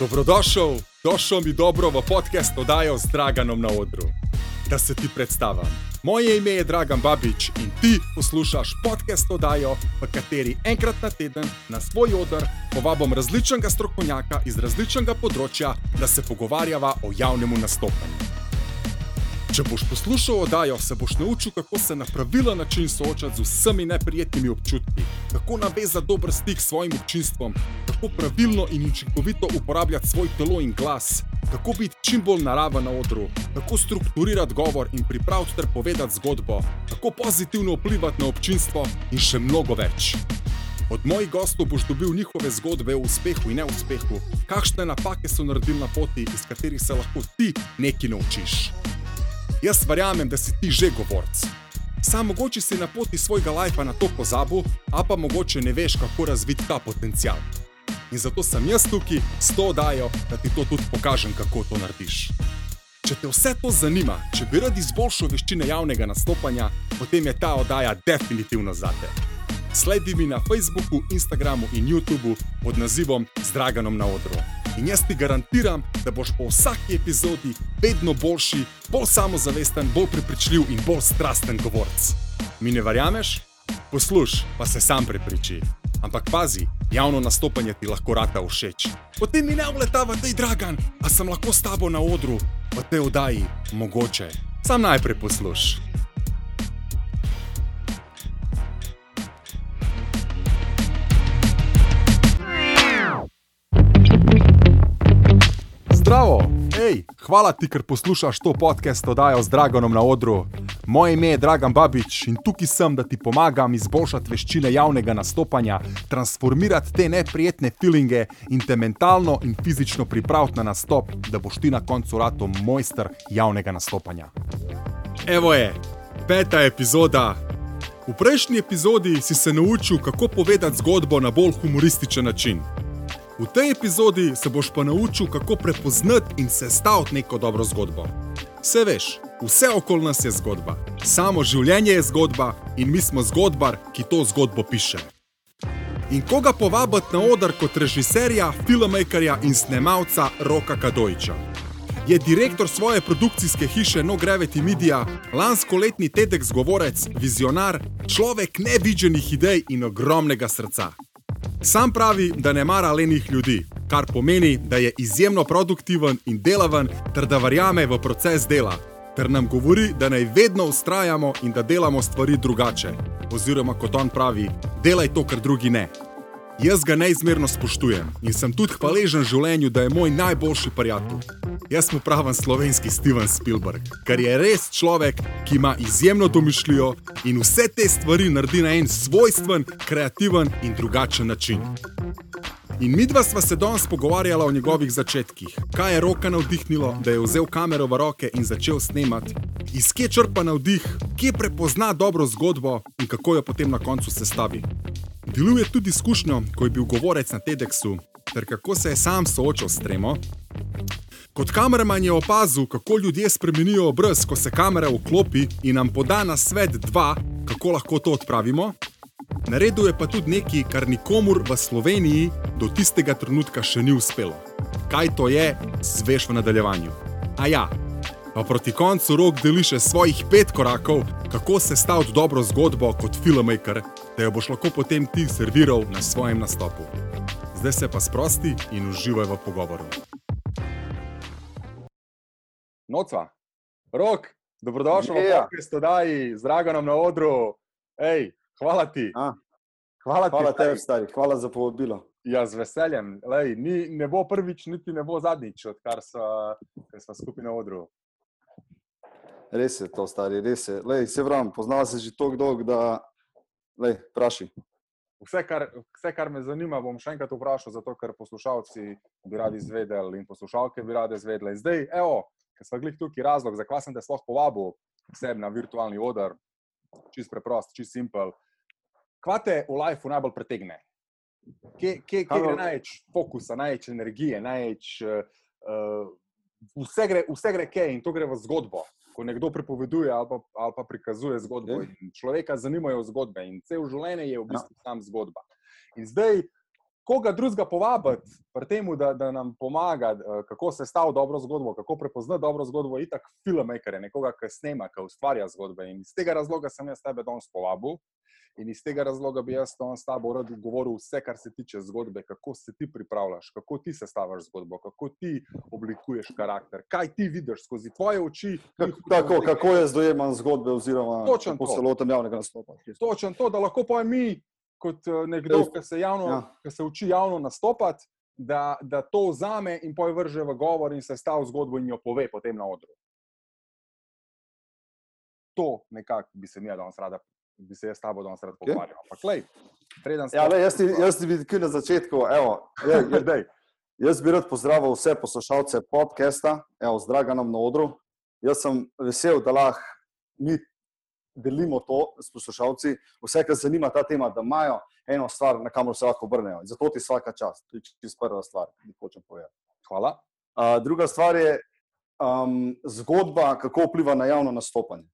Dobrodošel, došel mi dobro v podcast oddajo z Draganom na odru. Da se ti predstavim. Moje ime je Dragan Babič in ti poslušaš podcast oddajo, v kateri enkrat na teden na svoj odr povabim različnega strokovnjaka iz različnega področja, da se pogovarjava o javnem nastopanju. Če boš poslušal oddajo, se boš naučil, kako se na pravilen način soočati z vsemi neprijetnimi občutki, kako navezati dober stik s svojim občinstvom, kako pravilno in učinkovito uporabljati svoj telo in glas, kako biti čim bolj naraven na odru, kako strukturirati govor in pripraviti ter povedati zgodbo, kako pozitivno vplivati na občinstvo in še mnogo več. Od mojih gostov boš dobil njihove zgodbe o uspehu in neuspehu, kakšne napake so naredili na poti, iz katerih se lahko ti nekaj naučiš. Jaz verjamem, da si ti že govorc. Sam mogoče si na poti svojega lajfa na to pozabil, a pa mogoče ne veš, kako razviti ta potencial. In zato sem jaz tukaj s to oddajo, da ti to tudi pokažem, kako to narediš. Če te vse to zanima, če bi rad izboljšal veščine javnega nastopanja, potem je ta oddaja definitivno za te. Sledi mi na Facebooku, Instagramu in YouTubu pod nazivom Zdraganom na odru. In jaz ti garantiram, da boš po vsaki epizodi vedno boljši, bolj samozavesten, bolj prepričljiv in bolj strasten govorc. Mi ne verjameš? Posluš, pa se sam prepriči. Ampak pazi, javno nastopanje ti lahko rata všeč. Potem mi ne vletava, da je dragan, a sem lahko s tabo na odru, v tej oddaji, mogoče. Sam najprej posluš. Zdravo, hej, hvala ti, ker poslušaš to podcast oddajo z Draganom na odru. Moje ime je Dragan Babič in tukaj sem, da ti pomagam izboljšati veščine javnega nastopanja, transformirati te neprijetne feelinge in te mentalno in fizično pripraviti na nastop, da boš ti na koncu rato mojster javnega nastopanja. Evo je, peta epizoda. V prejšnji epizodi si se naučil, kako povedati zgodbo na bolj humorističen način. V tej epizodi se boš pa naučil, kako prepoznati in sestaviti neko dobro zgodbo. Vse veš, vse okoli nas je zgodba, samo življenje je zgodba in mi smo zgodbar, ki to zgodbo piše. In koga povabiti na oder kot režiserja, filmmakerja in snemalca Roka Kadojča? Je direktor svoje produkcijske hiše No Gravity Media, lansko letni TEDx govorec, vizionar, človek nevidženih idej in ogromnega srca. Sam pravi, da ne mara lenih ljudi, kar pomeni, da je izjemno produktiven in delaven, ter da verjame v proces dela, ter nam govori, da naj vedno ustrajamo in da delamo stvari drugače. Oziroma, kot on pravi, delaj to, kar drugi ne. Jaz ga neizmerno spoštujem in sem tudi hvaležen življenju, da je moj najboljši prijatelj. Jaz mu pravim slovenski Steven Spielberg, ker je res človek, ki ima izjemno domišljijo in vse te stvari naredi na en svojstven, kreativen in drugačen način. In midva sva se danes pogovarjala o njegovih začetkih, kaj je roka navdihnilo, da je vzel kamero v roke in začel snemati, iz kje črpa navdih, kje prepozna dobro zgodbo in kako jo potem na koncu sestavi. Deluje tudi izkušnjo, ko je bil govorec na TEDxu, ter kako se je sam soočal s tremo. Kot kameraman je opazil, kako ljudje spremenijo obraz, ko se kamera vklopi in nam poda na svet dva, kako lahko to odpravimo. Naredil je pa tudi nekaj, kar nikomur v Sloveniji do tistega trenutka še ni uspelo. Kaj to je, zveš v nadaljevanju. A ja, pa proti koncu rok deli še svojih pet korakov, kako se staviti dobro zgodbo kot filmmaker, da jo boš lahko potem ti serviral na svojem nastopu. Zdaj se pa sprosti in uživaj v pogovoru. Noca, rok, dobrodošel v Ja. podkastu Daji, z Draganom na odru. Ej, hvala ti. A, Hvala, hvala ti, tebi, stari, hvala za povabilo. Ja, z veseljem. Lej, ni, ne bo prvič, niti ne bo zadnjič, odkar smo skupaj na odru. Res je to, stari, res je. Lej, se vram, poznava se že tako dolgo, da, lej, praši. Vse kar, vse, kar me zanima, bom še enkrat vprašal, zato ker poslušalci bi radi izvedeli in poslušalke bi radi izvedeli. Zdaj, evo, ker smo glih tukaj razlog, zakaj sem te sploh povabil sebi na virtualni oder, čist preprost, čist simpel. Kva te v lifeu najbolj pretegne? Kje, kje, kje gre največ fokusa, največ energije, največ. Uh, vse, gre, vse gre kaj in to gre v zgodbo. Ko nekdo pripoveduje ali pa, ali pa prikazuje zgodbo. Ja. In človeka zanimajo zgodbe in cel življenje je v bistvu ja. sam zgodba. In zdaj, koga drugega povabiti, pri tem, da, da nam pomaga, eh, kako se stavi dobro zgodbo, kako prepoznati dobro zgodbo, je tako filmmaker, nekoga, ki snema, ki ustvarja zgodbe. In iz tega razloga sem jaz tebe danes povabil. In iz tega razloga bi jaz s tabo rad govoril vse, kar se tiče zgodbe, kako se ti pripravljaš, kako ti sestavljaš zgodbo, kako ti oblikuješ karakter, kaj ti vidiš skozi tvoje oči. Tako, kako jaz dojemam zgodbe, oziroma kako se lotim javnega nastopa. Točno to, da lahko pojem mi, kot eh, nekdo, ki se, javno, ja. ki se uči javno nastopati, da, da to vzame in poje vrže v govor in se stavi zgodbo in jo pove potem na odru. To nekako bi se mi danes rada bi se jaz s tabo danes rad pogovarjal. Okay. Ja, jaz ti, jaz ti vidim na začetku. Evo, je, je, jaz bi rad pozdravil vse poslušalce podcasta, evo, z Draganom na odru. Jaz sem vesel, da lahko mi delimo to s poslušalci, vse, kar zanima ta tema, da imajo eno stvar, na kamor se lahko obrnejo. Zato ti vsaka čast, to je čisto prva stvar, ki hočem povedati. Hvala. Uh, druga stvar je um, zgodba, kako vpliva na javno nastopanje.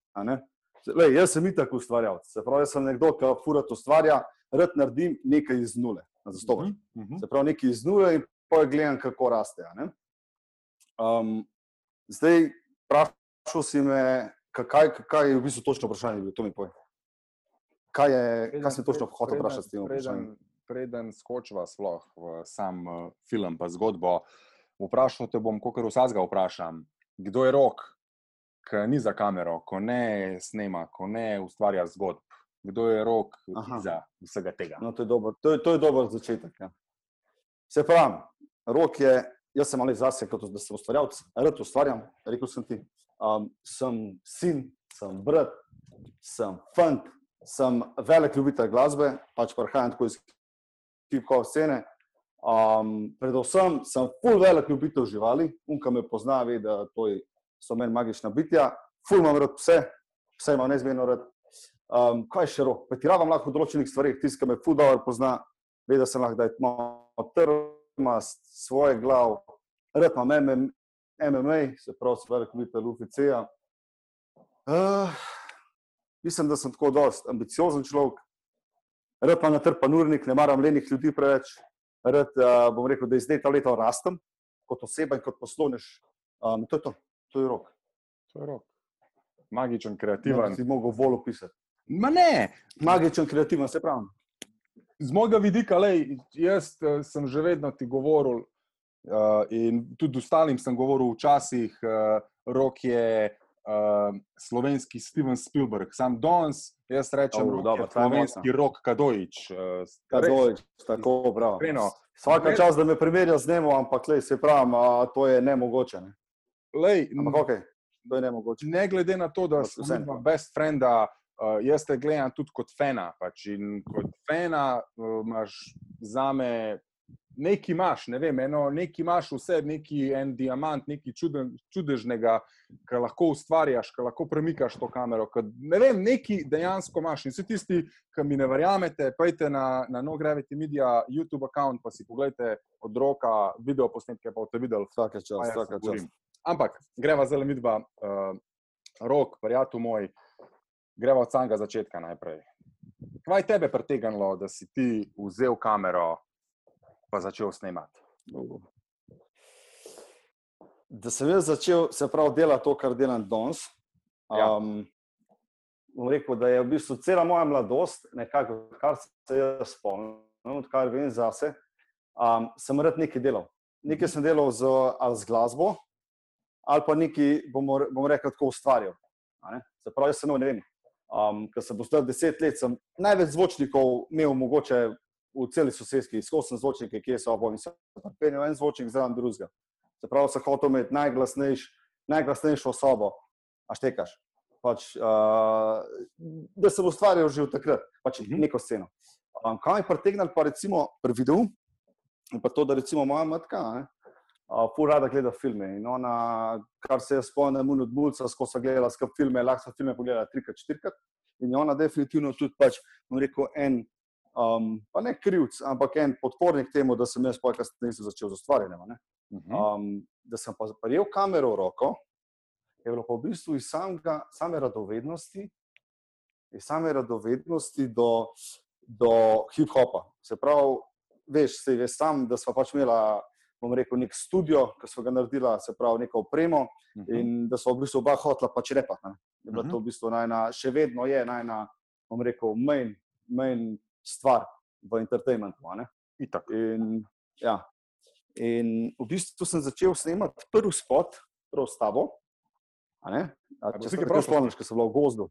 Lej, jaz sem itak ustvarjalec. Se pravi, jaz sem nekdo, ki furat ustvarja, rad naredim nekaj iz nule. Uh mhm, -huh. Mhm. Se pravi, nekaj iz nule in pa gledam, kako raste. Um, zdaj, vprašal si me, kaj, kaj je v bistvu točno vprašanje, to mi pove. Kaj, je, preden, kaj si točno hotel vprašati s tem vprašanjem? Preden skočiva sploh v sam uh, film, pa zgodbo, vprašal te bom, kako vsazga vprašam, kdo je rok, ki ni za kamero, ko ne snema, ko ne ustvarja zgodb. Kdo je rok za vsega tega? No, to, je dober, to, je, to je dober začetek. Ja. Se pravi, rok je, jaz sem ali zase, kot da sem ustvarjalec, rad ustvarjam, rekel sem ti. Um, sem sin, sem brat, sem fant, sem velik ljubitelj glasbe, pač prihajam tako iz hip-hop scene. Um, predvsem sem full velik ljubitelj živali, unka me pozna, ve, da to je so meni magična bitja, ful imam rad vse, vse imam neizmerno rad. Um, kaj še rok? Pretiravam lahko v določenih stvarih, tisti, ki me ful dobro pozna, ve, da sem lahko, da je malo trma svoje glav, rad imam MMA, se pravi, se veliko vidite UFC-ja. Uh, mislim, da sem tako dost ambiciozen človek, rad pa natrpan urnik, ne maram lenih ljudi preveč, rad uh, bom rekel, da iz leta v leto rastem kot oseba in kot poslovnež. Um, to je to to je rok. To je rok. Magičen, kreativen. Ne, si mogel bolj opisati. Ma ne. Magičen, kreativen, se pravi. Z mojega vidika, lej, jaz uh, sem že vedno ti govoril uh, in tudi ostalim sem govoril včasih, uh, rok je uh, slovenski Steven Spielberg, sam danes, jaz rečem, oh, rok je slovenski rok Kadojič. Uh, Kadojič, tako prav. Vsaka čas, da me primerja z njim, ampak lej, se pravi, to je nemogoče. Ne? Lej, okay. ne, ne glede na to, da sem best friend, uh, jaz te gledam tudi kot fena. Pač in kot fena uh, imaš za me. Nekaj imaš, ne vem, eno, nekaj imaš vse, neki en diamant, nekaj čuden, čudežnega, ki lahko ustvarjaš, ki lahko premikaš to kamero. Kad, ne vem, nekaj dejansko imaš. In vsi tisti, ki mi ne verjamete, pojdite na, na No Gravity Media YouTube račun, pa si pogledajte od roka video posnetke, pa boste videli, vsake čas, vsake čas. Ampak greva zelo midva, uh, rok, prijatelj moj, greva od samega začetka najprej. Kaj je tebe pretegnilo, da si ti vzel kamero in začel snemati? Da sem jaz začel se pravi delati to, kar delam danes. Um, ja. Rekel, da je v bistvu cela moja mladosti, nekako, kar se jaz spomnim, odkar vem zase, um, sem rad nekaj delal. Nekaj sem delal z, z glasbo, ali pa nekaj, bomo, bomo rekli, tako ustvarjal. Se pravi, jaz sem ne vem. Um, ker sem postal deset let, sem največ zvočnikov imel mogoče v celi sosedski, skozi sem zvočnike, kje so oboji, sem penil en zvočnik zraven drugega. Se pravi, sem hotel imeti najglasnejš, najglasnejšo osobo, a štekaš. Pač, uh, da sem ustvarjal že v takrat, pač mhm. neko sceno. Um, kaj mi pritegnali, pa recimo pri videu, pa to, da recimo moja matka, ne, uh, rada gleda filme. In ona, kar se je spomnila, od Bulca, ko so gledala skupaj filme, lahko filme pogledala trikrat, štirikrat. In je ona definitivno tudi, pač, rekel, en, um, pa ne krivc, ampak en podpornik temu, da sem jaz pojka nisem začel z ustvarjanjem. Mhm. Um, da sem pa prijel kamero v roko, je bilo pa v bistvu iz samega, same radovednosti, iz same radovednosti do, do hip-hopa. Se pravi, veš, se veš sam, da smo pač imela, bom rekel, nek studio, ki smo ga naredila, se pravi, neko opremo uh -huh. in da smo v bistvu oba hotla pač repati. Je bila uh -huh. to v bistvu najna, še vedno je najna, bom rekel, main, main stvar v entertainmentu. In, ja. in v bistvu sem začel snemati prvi spot, prav s tabo. Če se prav spomniš, ko sem bil v gozdu.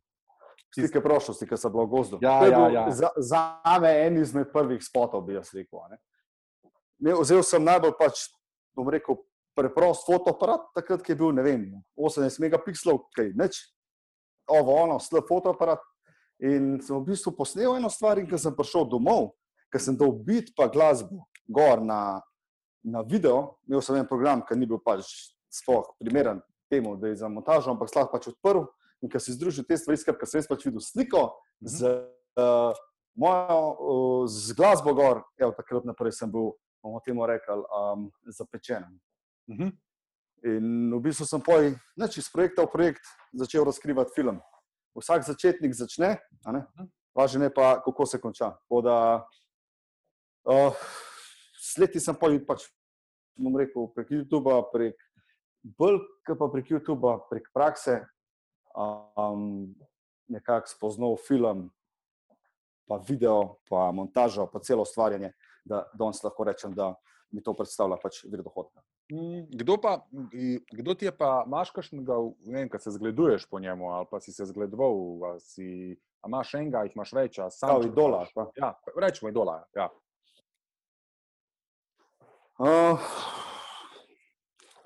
Stike prošlosti, ki so bile v gozdu. Ja, ja, ja. Za, za me en izmed prvih spotov, bi jaz rekel. Vzel sem najbolj pač, bom rekel, preprost fotoaparat, takrat, ki je bil, ne vem, 18 megapikslov, kaj neč, ovo, ono, slab fotoaparat. In sem v bistvu posnel eno stvar, in ko sem prišel domov, ker sem dal bit pa glasbo gor na, na video, imel sem en program, ki ni bil pač sploh primeren temu, da je za montažo, ampak slab pač odprl. In ko si združil te stvari, ker sem pač videl sliko z, uh, mojo, uh, z glasbo gor, evo, takrat naprej sem bil, bomo temu rekli, um, zapečen. Mhm. In v bistvu sem poj, neč iz projekta v projekt začel razkrivati film vsak začetnik začne, mhm. važno je pa, kako se konča. Da, uh, sledi sem pa pač, bom rekel, prek YouTube, prek Bulka, pa prek YouTube, prek prakse, um, nekako spoznal film, pa video, pa montažo, pa celo ustvarjanje, da danes lahko rečem, da mi to predstavlja pač vir dohodka. Mm, kdo, pa, kdo ti je pa, imaš kakšnega, ne vem, kaj se zgleduješ po njemu, ali pa si se zgledoval, ali si, imaš enega, jih imaš več, ali samo idola. Ja, rečemo idola. Ja. Uh,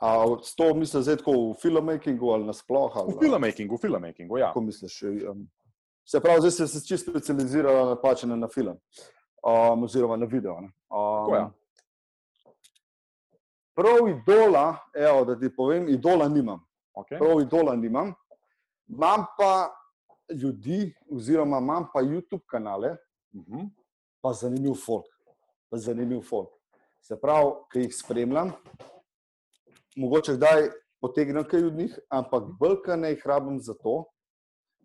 a s to misliš zdaj tako v filmmakingu ali nasploh? Ali, v filmmakingu, v filmmakingu, ja. Kako misliš? Um, se pravi, zdaj si se čisto specializirala na, pač na film, um, oziroma na video. Um, ja prav idola, evo, da ti povem, idola nimam. Okay. Prav idola nimam. Imam pa ljudi, oziroma imam pa YouTube kanale, uh mhm. -huh. pa zanimiv folk. Pa zanimiv folk. Se pravi, ki jih spremljam, mogoče kdaj potegnem kaj od njih, ampak brka ne jih rabim za to,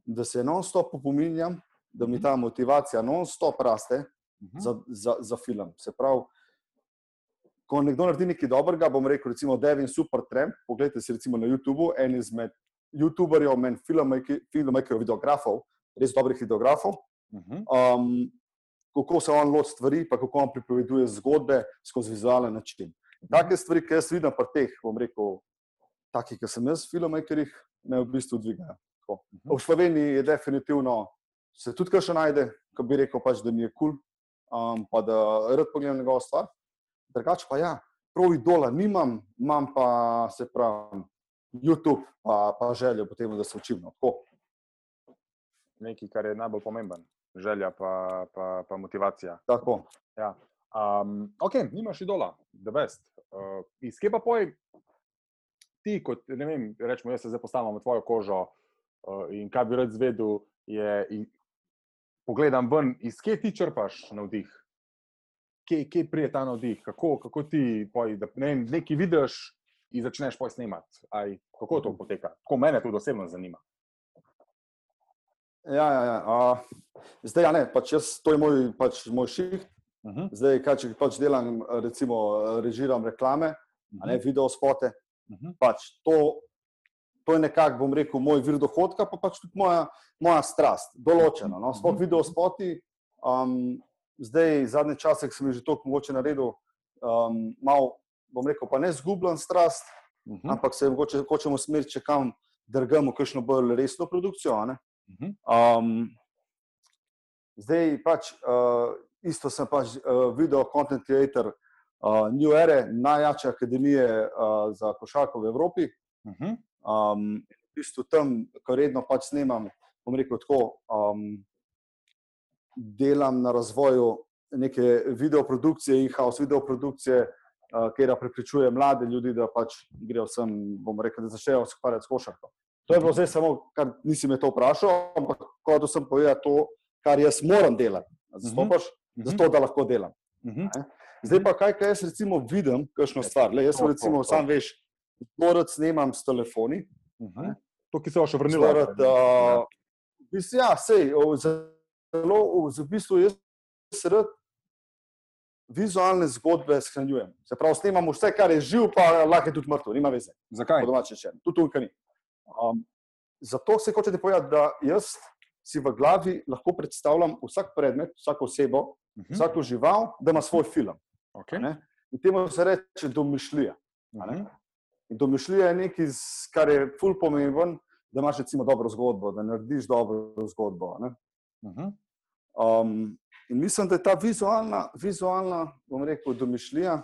da se non-stop opominjam, da mi mhm. ta motivacija non-stop raste mhm. -huh. za, za, za film. Se pravi, ko nekdo naredi nekaj dobrega, bom rekel, recimo Devin Supertramp, pogledajte si recimo na YouTubu, en izmed YouTuberjev, men filmmakerjev, videografov, res dobrih videografov, mhm. um, kako se on loti stvari, pa kako on pripoveduje zgodbe skozi vizualen način. Mhm. Take stvari, ki jaz vidim pri teh, bom rekel, takih, ki sem jaz, filmmakerjih, me v bistvu dvigajo. Mhm. V Sloveniji je definitivno, se tudi kaj še najde, ko bi rekel, pač, da mi je kul, cool, um, pa da rad pogledam njegovo stvar drugače pa ja, prav idola nimam, imam pa se pravi YouTube, pa, pa željo potem, da se učim. No, Nekaj, kar je najbolj pomemben, želja pa, pa, pa motivacija. Tako. Ja. Um, ok, nimaš idola, da veš. Uh, iz kje pa poj, ti, kot ne vem, rečemo, jaz se zdaj postavljam v tvojo kožo uh, in kaj bi rad zvedel, je, pogledam ven, iz kje ti črpaš navdih kje, kje prije ta navdih, kako, kako ti poj, da, ne, nekaj vidiš in začneš poj snemati. Aj, kako to poteka? Tako mene tudi osebno zanima. Ja, ja, ja. Uh, zdaj, ja, ne, pač jaz, to je moj, pač moj ših. Uh mhm. -huh. Zdaj, kaj, če pač delam, recimo, režiram reklame, uh -huh. ne, mhm. video spote, uh mhm. -huh. pač to, to je nekako, bom rekel, moj vir dohodka, pa pač tudi moja, moja strast, določena. No? Sploh video spoti, um, zdaj, zadnje čase, ki sem že toliko mogoče naredil, um, malo, bom rekel, pa ne zgubljam strast, uh mhm. -huh. ampak se mogoče hočemo smeriti, če kam drgamo, kakšno bolj resno produkcijo. Uh -huh. um, zdaj pač uh, isto sem pač uh, video content creator. Uh, New Era, najjača akademija uh, za košarko v Evropi. Uh -huh. Um, v bistvu tam, ko redno pač snemam, bom rekel tako, um, delam na razvoju neke videoprodukcije, in-house videoprodukcije, uh, kjer prepričuje mlade ljudi, da pač grejo sem, bomo rekli, da začnejo se ukvarjati s košarko. To je bilo zdaj samo, kar nisi me to vprašal, ampak kot sem povedal, to, kar jaz moram delati. Zastopaš, uh -huh. zato da lahko delam. Uh -huh. Zdaj pa kaj, kaj jaz recimo vidim, kakšno stvar. Le, jaz sem recimo, to, to. sam veš, zborec snemam s telefoni. Uh -huh. To, ki se je še vrnilo. Uh, ja, sej, zelo, v bistvu jaz rad vizualne zgodbe shranjujem. Se pravi, snemam vse, kar je živ, pa lahko je tudi mrtev, nima veze. Zakaj? Po domače če. Tudi tukaj ni. Um, zato se hočete povedati, da jaz si v glavi lahko predstavljam vsak predmet, vsako osebo, Mhm. vsako žival, da ima svoj film. Okay. Ne? In temu se reče domišljija. a ne. In domišljija je nekaj, kar je ful pomemben, da imaš recimo dobro zgodbo, da narediš dobro zgodbo. Ne? Mhm. Um, in mislim, da je ta vizualna, vizualna bom rekel, domišljija,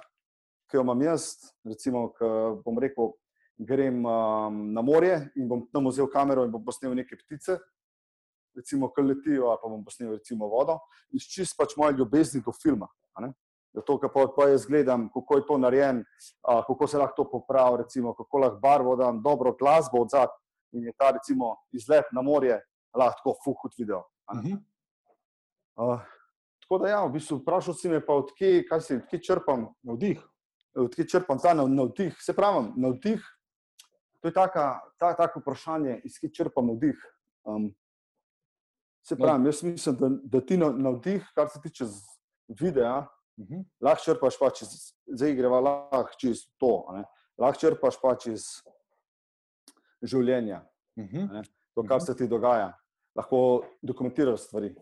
ki jo imam jaz, recimo, ko bom rekel, grem um, na morje in bom tam vzel kamero in bom posnel neke ptice, recimo, ki letijo, ali pa bom posnel recimo vodo, iz čist pač moje ljubezni do filma. Zato, ker pa, pa jaz gledam, kako je to narejen, a, kako se lahko to popravi, recimo, kako lahko barvo dam, dobro glasbo od zadaj in je ta recimo izlet na morje lahko fuhut video. ne. Mhm. Uh, tako da, ja, v bistvu, vprašal si me, pa odkje, kaj si, odkje črpam, Navdih. odkje črpam ta nav- navdih. Se pravi, navdih, to je taka, ta, tako vprašanje, iz kje črpam navdih. Um, se pravi, jaz mislim, da, da ti nav- navdih, kar se tiče videa, Mhm. lahko črpaš pač iz, zdaj greva lahko čez to, lahko črpaš pač iz življenja, Mhm. to, kar Mhm. se ti dogaja. Lahko dokumentiraš stvari.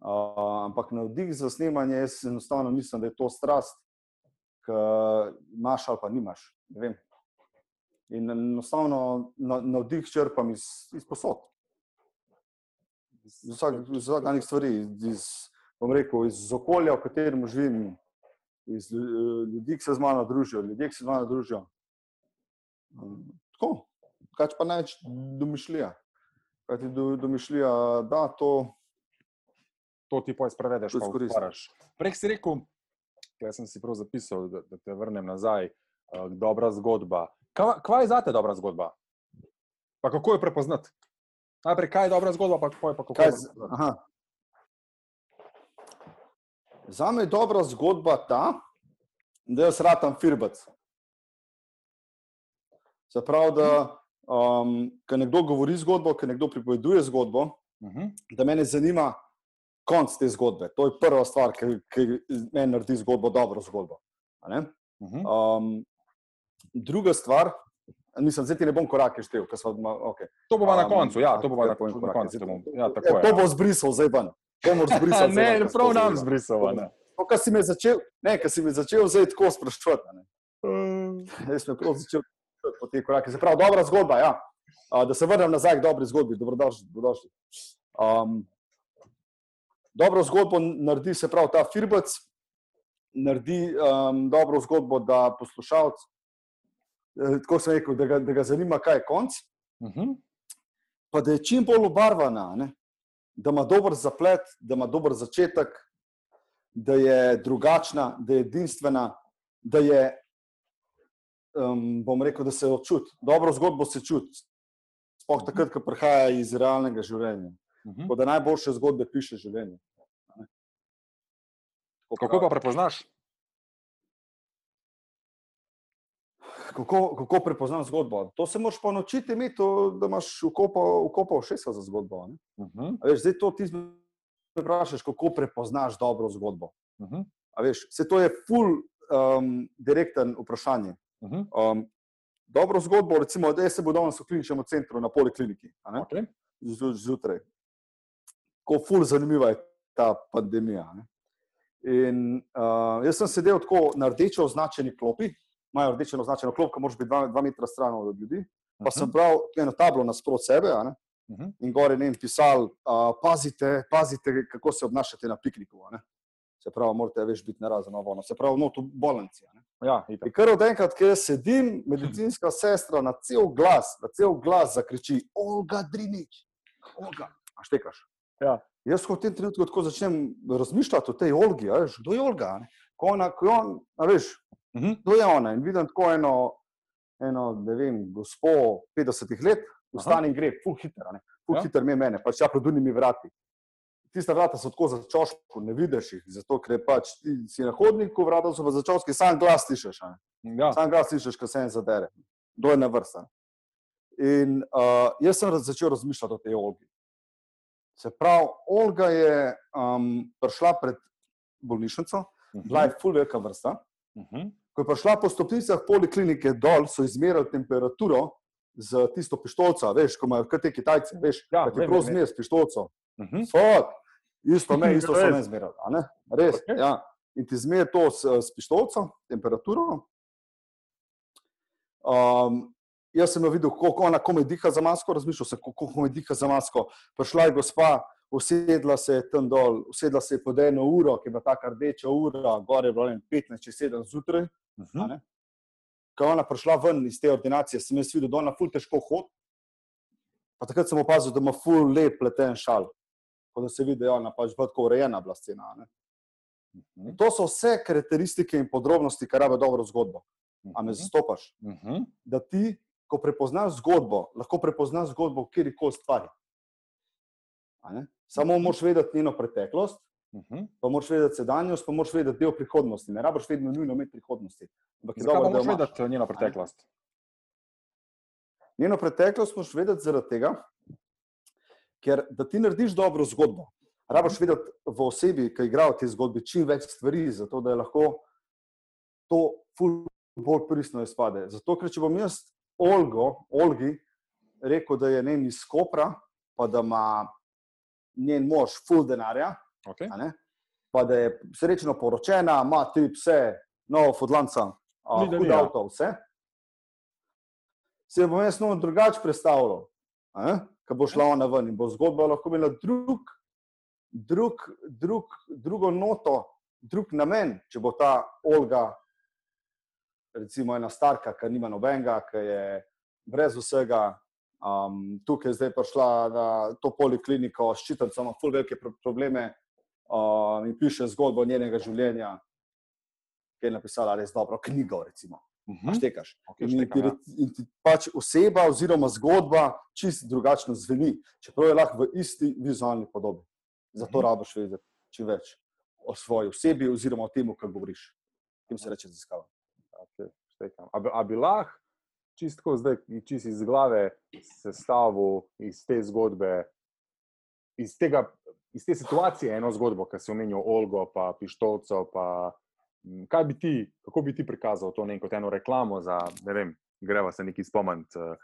Uh, ampak navdih za snemanje, jaz enostavno mislim, da je to strast, ki imaš ali pa nimaš. In enostavno na- navdih črpam iz, iz posod, iz vsak- iz vsakdanjih stvari, iz, bom rekel, iz okolja, v katerem živim, iz lju- ljudi, ki se z mano družijo, ljudje, ki se z mano družijo. Um, tako, kaj pa največ domišljija. Kaj ti do, domišljija, da to. To ti pojš prevedeš, To pa utvaraš. Prej si rekel, jaz sem si prav zapisal, da, da te vrnem nazaj, uh, dobra zgodba. Kva, kva je zate dobra zgodba? Pa kako jo prepoznati? Najprej, kaj je dobra zgodba, pa pa kako Kaj, jo prepoznati? aha. Za me je dobra zgodba ta, da jaz ratam firbec. Se pravi, da um, ko nekdo govori zgodbo, ko nekdo pripoveduje zgodbo, Mhm. da me zanima konc te zgodbe. To je prva stvar, ki, ki meni naredi zgodbo dobro zgodbo. ne. Mhm. Um, druga stvar, mislim, zdaj ti ne bom korake štev, ker smo okay. To bo pa na Um, koncu, ja, to bo ja, na, povem na koncu. zdaj to bom- to- Ja, tako Ja, to bo zbrisal zdaj ven. Zbrisati. zdaj Ne, ker prav nam zbrisal. ne. To, kar si me začel, ne, kar si me začel zdaj tako sprašovati. ne. Uh, Jaz sem prav začel po teh korakih. Se pravi, dobra zgodba. Ja. A, Da se vrnem nazaj k dobri zgodbi. Dobrodošli. dobrodošli. Um, dobro zgodbo naredi, se pravi, ta firbec, naredi um, dobro zgodbo, da poslušalec, eh, tako sem rekel, da ga, da ga zanima, kaj je konc, mhm. pa da je čim bolj obarvana, ne? Da ima dober zaplet, da ima dober začetek, da je drugačna, da je edinstvena, da je, um, bom rekel, da se jo čuti. Dobro zgodbo se čuti, sploh takrat, ko prihaja iz realnega življenja. Mhm. Tako da najboljše zgodbe piše življenje. Kako pa prepoznaš? Kako, kako prepoznam zgodbo? To se moraš pa naučiti, imeti, to, da imaš ukopa všesa za zgodbo. ne. Mhm. A Veš, zdaj to ti vprašaš, kako prepoznaš dobro zgodbo. Mhm. A Veš, se to je full um, direkten vprašanje. Mhm. Um, dobro zgodbo, recimo, da se bodo danes v kliničnem centru na polikliniki, Okay. Zju- zjutraj. Ko full zanimiva je ta pandemija. Ne. In uh, jaz sem sedel tako na rdeče označeni klopi, imajo rdeče označeno klop, ki moraš biti dva, dva metra stran od ljudi. Pa sem bral eno tablo nasprot sebe, ne, Mhm. in gore ne vem, pisal, uh, pazite, pazite, kako se obnašate na pikniku. ne. Se pravi, morate več biti narazen ovo. Se pravi, not v bolnici. ne. Ja, itak. In kar od enkrat, ki jaz sedim, medicinska sestra na cel glas, na cel glas zakriči: Olga Drinič, Olga, a štekaš. Ja. Jaz v tem trenutku tako začnem razmišljati o tej Olgi, veš, kdo je Olga? ne. Ko ona, ko je on, a veš, Mhm. kdo je ona. In vidim tako eno, eno ne vem, gospo 50 let, vstane in gre, full hiter, full Ja. hiter me mene, pač ja pred unimi vrati. Tista vrata so tako začoško, ne vidiš jih, zato ker je pač ti si na hodniku, vrata so pa začoški, sam glas slišiš. Ja. Sam glas slišiš, ko se en zadere. Kdo je na vrsta. In uh, jaz sem začel razmišljati o tej Olgi. Se pravi, Olga je um, prišla pred bolnišnico, Mhm. bila je full velika vrsta. Mhm. Ko je prišla po stopnicah poliklinike dol, so izmerili temperaturo z tisto pištolco, veš, ko imajo te Kitajci, veš, Ja, ti prav zmer s pištolco. Mhm. Fak, isto me, isto so me izmerili, a ne? Res, Okej. ja. In ti zmer to s, s pištolco, temperaturo. Um, jaz sem jo videl, kako ona komaj diha za masko, razmišljal sem, kako komaj diha za masko. Prišla je gospa, usedla se je tam dol, usedla se je pod eno uro, ki je bila taka rdeča ura, gore je bilo ne vem, 15 če 7 zjutraj. A Mhm. ne. Ko je ona prišla ven iz te ordinacije, sem jaz videl, da ona ful težko hodi. Pa takrat sem opazil, da ima ful lep pleten šal. Ko da se vidi, da je ona pač tako urejena bila scena. ne. Mhm. To so vse karakteristike in podrobnosti, kar rabe dobro zgodbo. A me zastopaš? Mhm. Da ti, ko prepoznaš zgodbo, lahko prepoznaš zgodbo v kjerkoli stvari. Samo moraš vedeti njeno preteklost, Mhm. pa moraš vedeti sedanjost, pa moraš vedeti del prihodnosti. Ne rabiš vedno nujno imeti prihodnosti. Ampak je dobro, da imaš. vedeti njeno preteklost? Njeno preteklost moraš vedeti zaradi tega, ker da ti narediš dobro zgodbo, rabiš vedeti v osebi, ki igra v tej zgodbi, čim več stvari, zato da je lahko to ful bolj pristno izpade. Zato, ker če bom jaz Olgo, Olgi rekel, da je ne iz Kopra, pa da ima njen mož ful denarja, Okay. pa da je srečno poročena, ima tri pse, novo ni, hud ja. avto, vse. Se bom jaz malo drugače predstavljal, ko bo šla ona ven in bo zgodba lahko imela drug, drug, drug, drugo noto, drug namen, če bo ta Olga, recimo ena starka, ki nima nobenega, ki je brez vsega. Um, tukaj je zdaj prišla na to polikliniko, ščitam, ima ful velike pro- probleme um, in piše zgodbo njenega življenja, ki je napisala res dobro knjigo, recimo. Mhm. Štekaš. Okay, In štekam, ja. in ti pač oseba oziroma zgodba čisto drugačno zveni, čeprav je lahko v isti vizualni podobi. Zato Mhm. rabiš vedeti čim več o svoji osebi oziroma o tem, kar govoriš. Tem se reče raziskava. Okay, štekam. a, bi, a bi lahko čistko zdaj, čist iz glave sestavil iz te zgodbe, iz, tega, iz te situacije eno zgodbo, ki si omenil Olgo, pa Pištolco, pa kaj bi ti, kako bi ti prikazal to ne, kot eno reklamo za, ne vem, greva se neki spomniti. eh,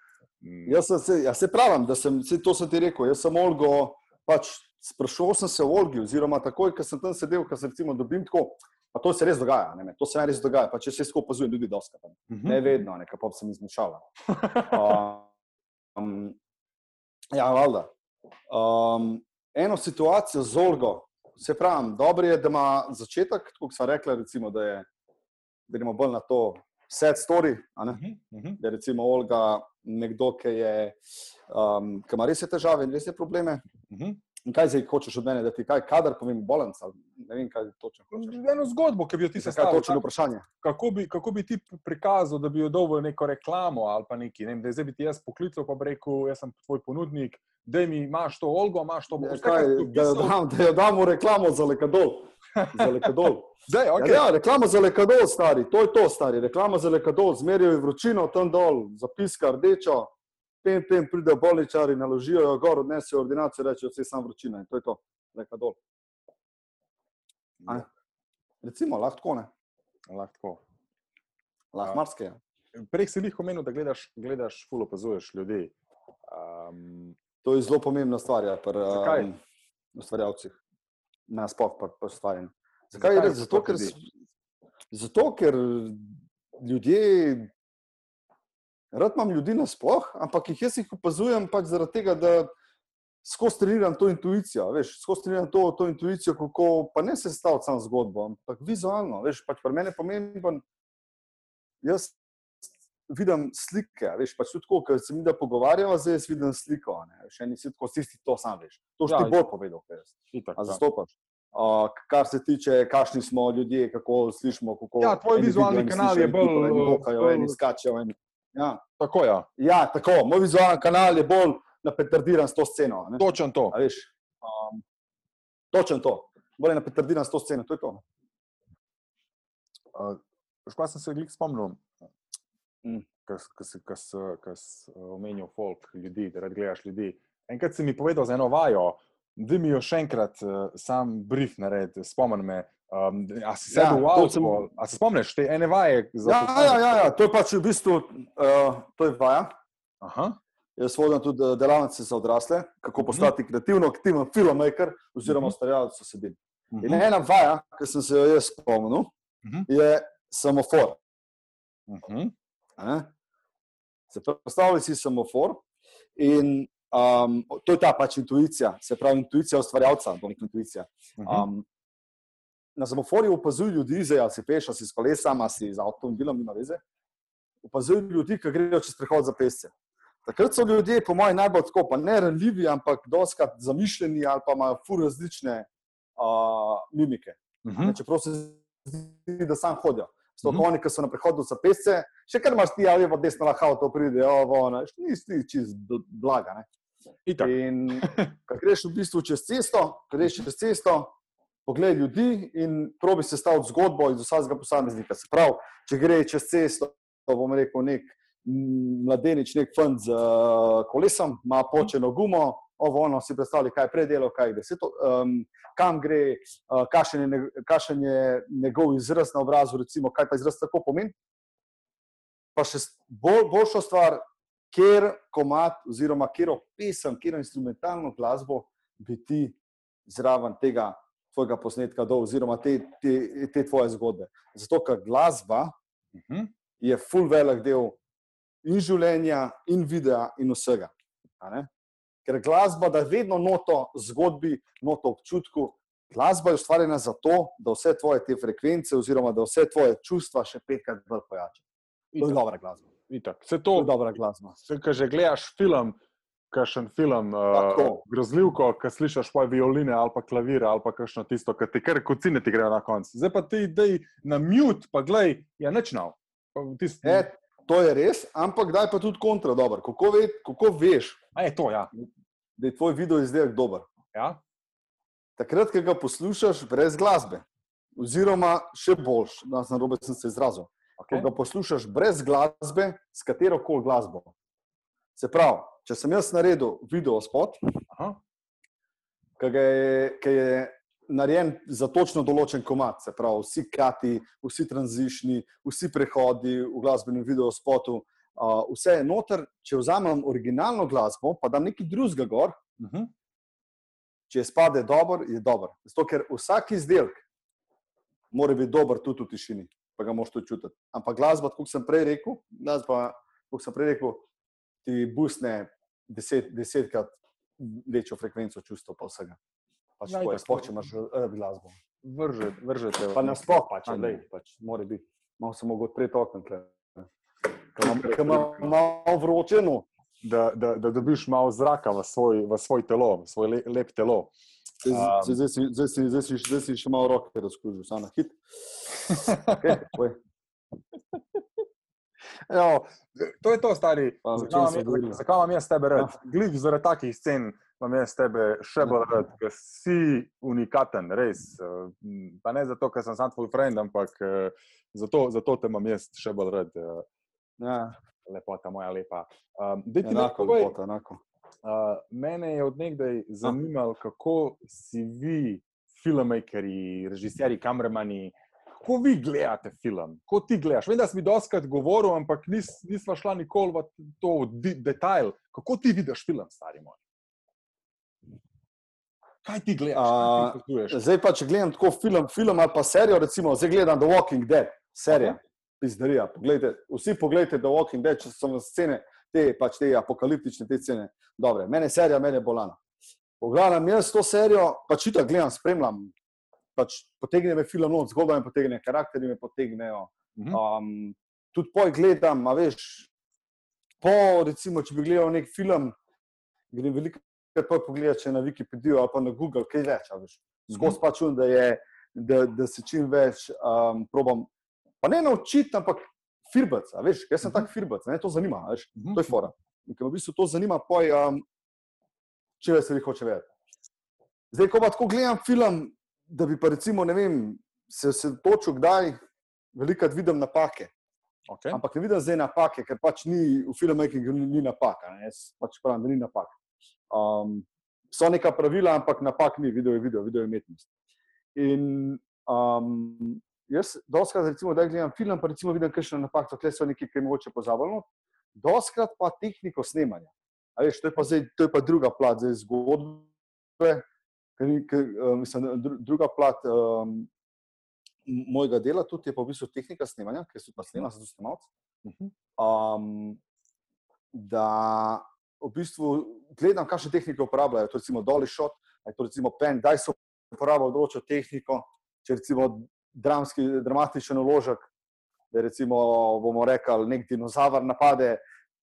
Jaz se, ja, se pravim, da sem, se, to sem ti rekel. Jaz sem Olgo, pač sprašoval sem se o Olgi, oziroma takoj, ko sem tam sedel, ko se recimo dobim tako. Pa to se res dogaja, ne, to se res dogaja. Pač jaz se skozi opazujem ljudi, dosta. mhm. Ne vedno, nekaj pa sem izmišljala. Um, ja, valjda. Um, eno situacijo z Olgo, se pravi, dobro je, da ima začetek, kot sem rekla, recimo, da, je, da gremo bolj na to sad story, ne? Mhm, mhm. da je recimo Olga nekdo, ki, je, um, ki ima res težave in res probleme. Mhm. In kaj zdaj hočeš od mene, da ti kaj, kadar povem balans, ali ne vem, kaj točno hočeš. Eno zgodbo, ki bi jo ti sestavil. točno vprašanje? kako bi, kako bi ti prikazal, da bi jo v neko reklamo ali pa nekaj. Ne vem, da zdaj bi ti jaz poklical, pa bi rekel, jaz sem tvoj ponudnik, da mi imaš to Olgo, imaš to si da, jo dam, da jo damo reklamo za lekadol. Za lekadol. Zdaj, Okay. Ja, ja, reklama za lekadol, stari, to je to, stari. Reklama za lekadol, zmerijo vročino tam dol, zapiska rdečo, tem, tem pridejo bolničari, naložijo jo gor, odnesejo ordinacijo, rečejo, vse je samo vročina in to je to, lekadol. A? Recimo, lahko ne, Lahko. lahko Ja. marsikaj. Prej si jih omenil, da gledaš, gledaš ful opazuješ ljudi. Um, To je zelo pomembna stvar ja, pri um, ustvarjalcih, nasploh pri pri ustvarjanju. Zakaj Zakaj? Zakaj? Zato, sploh ker, zato, ker ljudje, rad imam ljudi nasploh, ampak jih jaz jih opazujem pač zaradi tega, da skozi treniram to intuicijo. Veš, skozi treniram to, to intuicijo, kako pa ne se staviti samo zgodbo, ampak vizualno. Veš, pač pri meni je pomemben. Jaz vidim slike, veš, pač tudi tako, ker se mi da pogovarjava, zdaj jaz vidim sliko. ne. Še eni si tako, si ti to sam veš. To si Ja, ti bolj povedal, kaj jaz. itak, A ja. zastopaš. Uh, kar se tiče, kakšni smo ljudje, kako slišimo. Kako Ja, tvoj vizualni vidijo, eni kanal slišijo, je eni bolj, pipajo, eni eh, bokajo, bolj- eni skačejo. Eni... Ja. Tako ja. ja, tako. Moj vizualni kanal je bolj napetardiran s to sceno. ne. točen to. A veš, um, točen to. Bolj napetardiran s to sceno. To je to. Uh, Škoda sem se glik spomnil, Mm. ko si omenil folk, ljudi, da rad gledaš ljudi. Enkrat si mi povedal za eno vajo, da mi jo še enkrat uh, sam brief naredi, spomni me, Um, a si sedel ja, avtu, sem... a se spomniš te ene vaje? Ja, ja, ja, ja, to je pač v bistvu uh, to je vaja. Aha. Jaz vodim tudi eh, delavnice za odrasle, kako mhm. postati uh -huh. kreativno, aktiven filmmaker oziroma uh -huh. ustvarjalec osebin. Uh -huh. In mhm. ena vaja, ki sem se jo jaz spomnil, uh mhm. -huh. je semafor. Uh -huh. Se predstavljaj si semafor in um, to je ta pač intuicija, se pravi intuicija ustvarjalca, bo nek intuicija. Um, na semaforju opazuj ljudi, zdaj ali si peš, ali si s kolesom, ali si z avtomobilom, nima veze. Opazuj ljudi, ki grejo čez prehod za pesce. Takrat so ljudje, po mojem, najbolj tako, pa ne ranljivi, ampak doskrat zamišljeni ali pa imajo fur različne uh, mimike. Uh mhm. -huh. Čeprav se zdi, da sam hodijo. Sto uh -huh. oni, ki so na prehodu za pesce, še kar imaš ti, ali pa desno lahko to pride, ovo, ne, nisi čist blaga. Ne. In ko greš v bistvu čez cesto, greš čez cesto, pogledaj ljudi in probi se staviti zgodbo iz vsakega posameznika. Se pravi, če gre čez cesto, bom rekel, nek mladenič, nek fant z uh, kolesom, ima počeno gumo, ovo ono si predstavlja, kaj je predelo, kaj je to, um, kam gre, uh, kakšen, je, kakšen je njegov izraz na obrazu, recimo, kaj ta izraz tako pomeni. Pa še bolj, boljša stvar, ker komat, oziroma ker opisam, ker instrumentalno glasbo bi ti zraven tega tvojega posnetka dol, oziroma te, te, te tvoje zgodbe. Zato, ker glasba uh mhm. -huh. je full velik del in življenja, in videa, in vsega. Ker glasba da vedno noto zgodbi, noto občutku. Glasba je ustvarjena zato, da vse tvoje te frekvence, oziroma da vse tvoje čustva še petkrat bolj pojača. To je dobra glasba. Itak. Vse to je dobra glasba. Vse, kar že gledaš film, kakšen film, uh, grozljivko, ki slišiš pa violine ali pa klavir ali pa kakšno tisto, ki ti kar kocine ti grejo na koncu. Zdaj pa ti idej na mute, pa glej, je nečnav. Tist... E, to je res, ampak daj pa tudi kontra dober. Kako, ve, kako veš, je to, ja. da je tvoj video izdelek dober? Ja? Takrat, ko ga poslušaš brez glasbe, oziroma še boljš, da sem robe sem se izrazil. Okay. Ko ga poslušaš brez glasbe, s katero koli glasbo. Se pravi, če sem jaz naredil video spot, ki je, je narejen za točno določen komat, se pravi, vsi kati, vsi tranzišni, vsi prehodi v glasbenem video spotu, uh, vse je noter. Če vzamem originalno glasbo, pa dam nekaj drugega gor, uh mhm. -huh. če spade dobro, je dobro. Zato, ker vsak izdelek mora biti dober tudi v tišini, pa ga moš to čutiti. Ampak glasba, kot sem prej rekel, glasba, kot sem prej rekel, ti busne deset, desetkrat večjo frekvenco čustva pa vsega. Pač ja, sploh, če imaš rad glasbo. Vržete, vržete. Pa nasploh pač, da pač, mora biti. Malo se mogo odpreti okno, ker ima malo vročeno. Da, da, da dobiš malo zraka v svoj, v svoj telo, v svoj le, lep telo. Zdaj si, zdaj, si, zdaj, si, zdaj si še malo roke razkužil, samo na hit. Okay, Jo, to je to, stari. Zakaj imam jaz tebe rad? Ja. Glej, zaradi takih scen imam jaz tebe še bolj ja. rad, ker si unikaten, res. Pa ne zato, ker sem sam tvoj friend, ampak zato, zato te imam jaz še bolj rad. Ja. Lepota moja, lepa. Um, enako, nekaj, lepota, enako. Uh, mene je odnegdaj zanimalo, kako si vi, filmmakeri, režiserji, kameramani, uh, kako vi gledate film, kako ti gledaš. Vem, da si mi doskrat govoril, ampak nis, nisva šla nikoli v to de detajl. Kako ti vidiš film, stari moj? Kaj ti gledaš? A, zdaj pa, če gledam tako film, film ali pa serijo, recimo, zdaj gledam The Walking Dead, serija, pizdarija. Poglejte, vsi pogledajte The Walking Dead, če so na scene, te, pač te apokaliptične te scene. Dobre, mene serija, mene bolana. Pogledam jaz to serijo, pač tako gledam, spremljam, pač potegne me film, no, zgodba me potegne, karakteri me potegnejo. Mhm. Um, tudi poj gledam, a veš, po, recimo, če bi gledal nek film, grem veliko krat pogledati, če na Wikipediju ali pa na Google, kaj več, a veš. Zgod mhm. pač čujem, da, je, da, da se čim več um, probam, pa ne naučiti, ampak firbec, a veš, jaz sem mhm. tak firbec, me to zanima, veš, to je fora. In ker me v bistvu to zanima, poj, um, če več se vi hoče vedeti. Zdaj, ko pa tako gledam film, da bi pa recimo, ne vem, se, se točil, kdaj velikrat vidim napake. Okay. Ampak ne vidim zdaj napake, ker pač ni v filmmakingu ni, napaka. Ne? Jaz pač pravim, da ni napak. Um, so neka pravila, ampak napak ni, video je video, video je umetnost. In Um, jaz, doskrat, recimo, da gledam film, pa recimo vidim, kakšne napake, tukaj so neki, ki mogoče pozabljeno. Doskrat pa tehniko snemanja. A veš, to je pa, zdaj, to je pa druga plat zdaj zgodbe, ker, ker, mislim, druga plat um, mojega dela tudi je pa v bistvu tehnika snemanja, ker so pa snema, so tudi snemalci. Um, da v bistvu gledam, kakšne tehnike uporabljajo, to recimo dolly shot, to recimo pen, daj so uporabljali določeno tehniko, če recimo dramski, dramatičen uložek, da recimo bomo rekli, nek dinozaver napade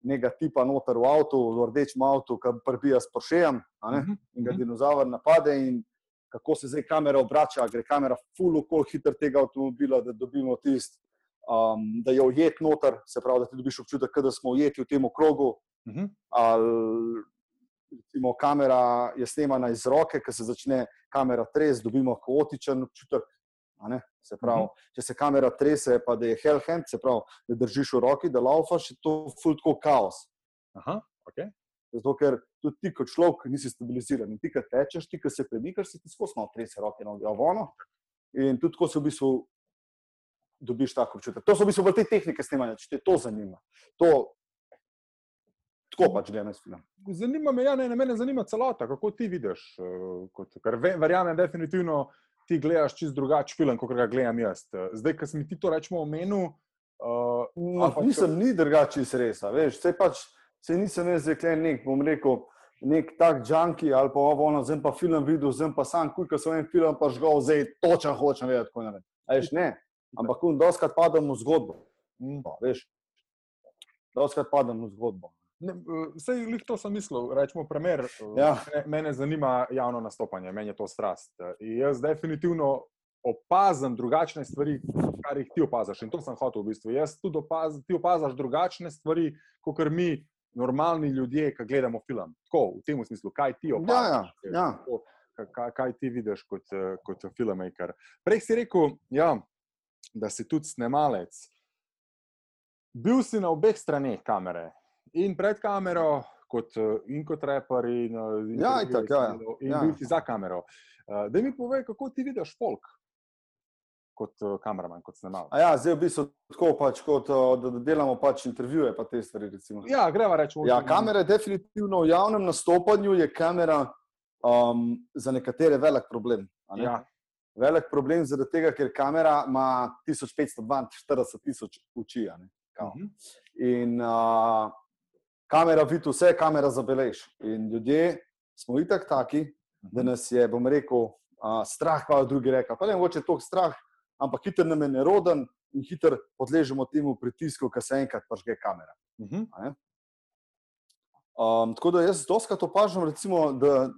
nekega tipa noter v avtu, v rdečem avtu, ki prbija s Porschejem in ga dinozaver napade in kako se zdaj kamera obrača, gre kamera full okol hiter tega avtomobila, da dobimo tist, um, da je ujet noter, se pravi, da ti dobiš občutek, da smo ujeti v tem okrogu, Uh -huh. ali recimo, kamera je snemana iz roke, ker se začne kamera tresti, dobimo kaotičen občutek. Se pravi, Mhm. če se kamera trese, pa da je hell hand, se pravi, da držiš v roki, da laufaš, je to ful tako kaos. Aha, okay. Zato, ker tudi ti, kot človek, nisi stabiliziran. In ti, ki tečeš, ti, ki se premikaš, si ti skozi malo trese roke, noge, avono. In tudi tako se v bistvu dobiš tako občutek. To so v bistvu bolj te tehnike snemanja, če te to zanima. To, tako pač gledam jaz film. Zanima me, ja, ne, ne, mene zanima celota, kako ti vidiš. eh, Kot, ker ve- verjamem, definitivno ti gledaš čist drugačen film, kot ga gledam jaz. Eh, Zdaj, ko si mi ti to rečemo omenil, uh, No, pa nisem ni drugačen veš, se pač, se nisem jaz zdaj nek, bom rekel, nek tak junki ali pa ovo, ono, zdaj pa film videl, zdaj pa sam, kuj, ko sem en film pa žgal, zdaj točno hočem vedeti, kako. A Veš, ne, ampak kun doskrat padem v zgodbo, mm, veš, doskrat padem v zgodbo. Ne, sej lih to sem mislil, rečemo primer. Ja. Mene, mene zanima javno nastopanje, meni je to strast. In jaz definitivno opazim drugačne stvari, kar jih ti opaziš. In to sem hotel v bistvu. Jaz tudi opazim, ti opaziš drugačne stvari, kot mi, normalni ljudje, ki gledamo film. Tako, v tem smislu, kaj ti opaziš. ja, ja. Tako, Kaj, kaj ti vidiš kot, kot filmmaker? Prej si rekel, ja, da si tudi snemalec. Bil si na obeh straneh kamere, in pred kamero, kot, eh, in kot reper, in, eh, in, Ja, itak, ja, ja. in Ja. bil si za kamero. Uh, da mi povej, kako ti vidiš folk kot uh, kameraman, kot snemalec. A ja, zdaj v bistvu tako pač, kot o, da, da delamo pač intervjuje, pa te stvari. Recimo. Ja, greva reči. Ja, kamera je definitivno v javnem nastopanju, je kamera um, za nekatere velik problem. a ne? Ja, Velik problem zaradi tega, ker kamera ima 1542 tisoč oči. kao. Mhm. In uh, kamera vidi vse, kamera zabeleži. In ljudje smo itak taki, da nas je, bom rekel, uh, strah, pa drugi reka. Pa ne mogoče toliko strah, ampak hiter nam je neroden in hiter podležemo temu pritisku, ki se enkrat pažge kamera. Mhm. Um, tako da jaz doskrat opažam, recimo, da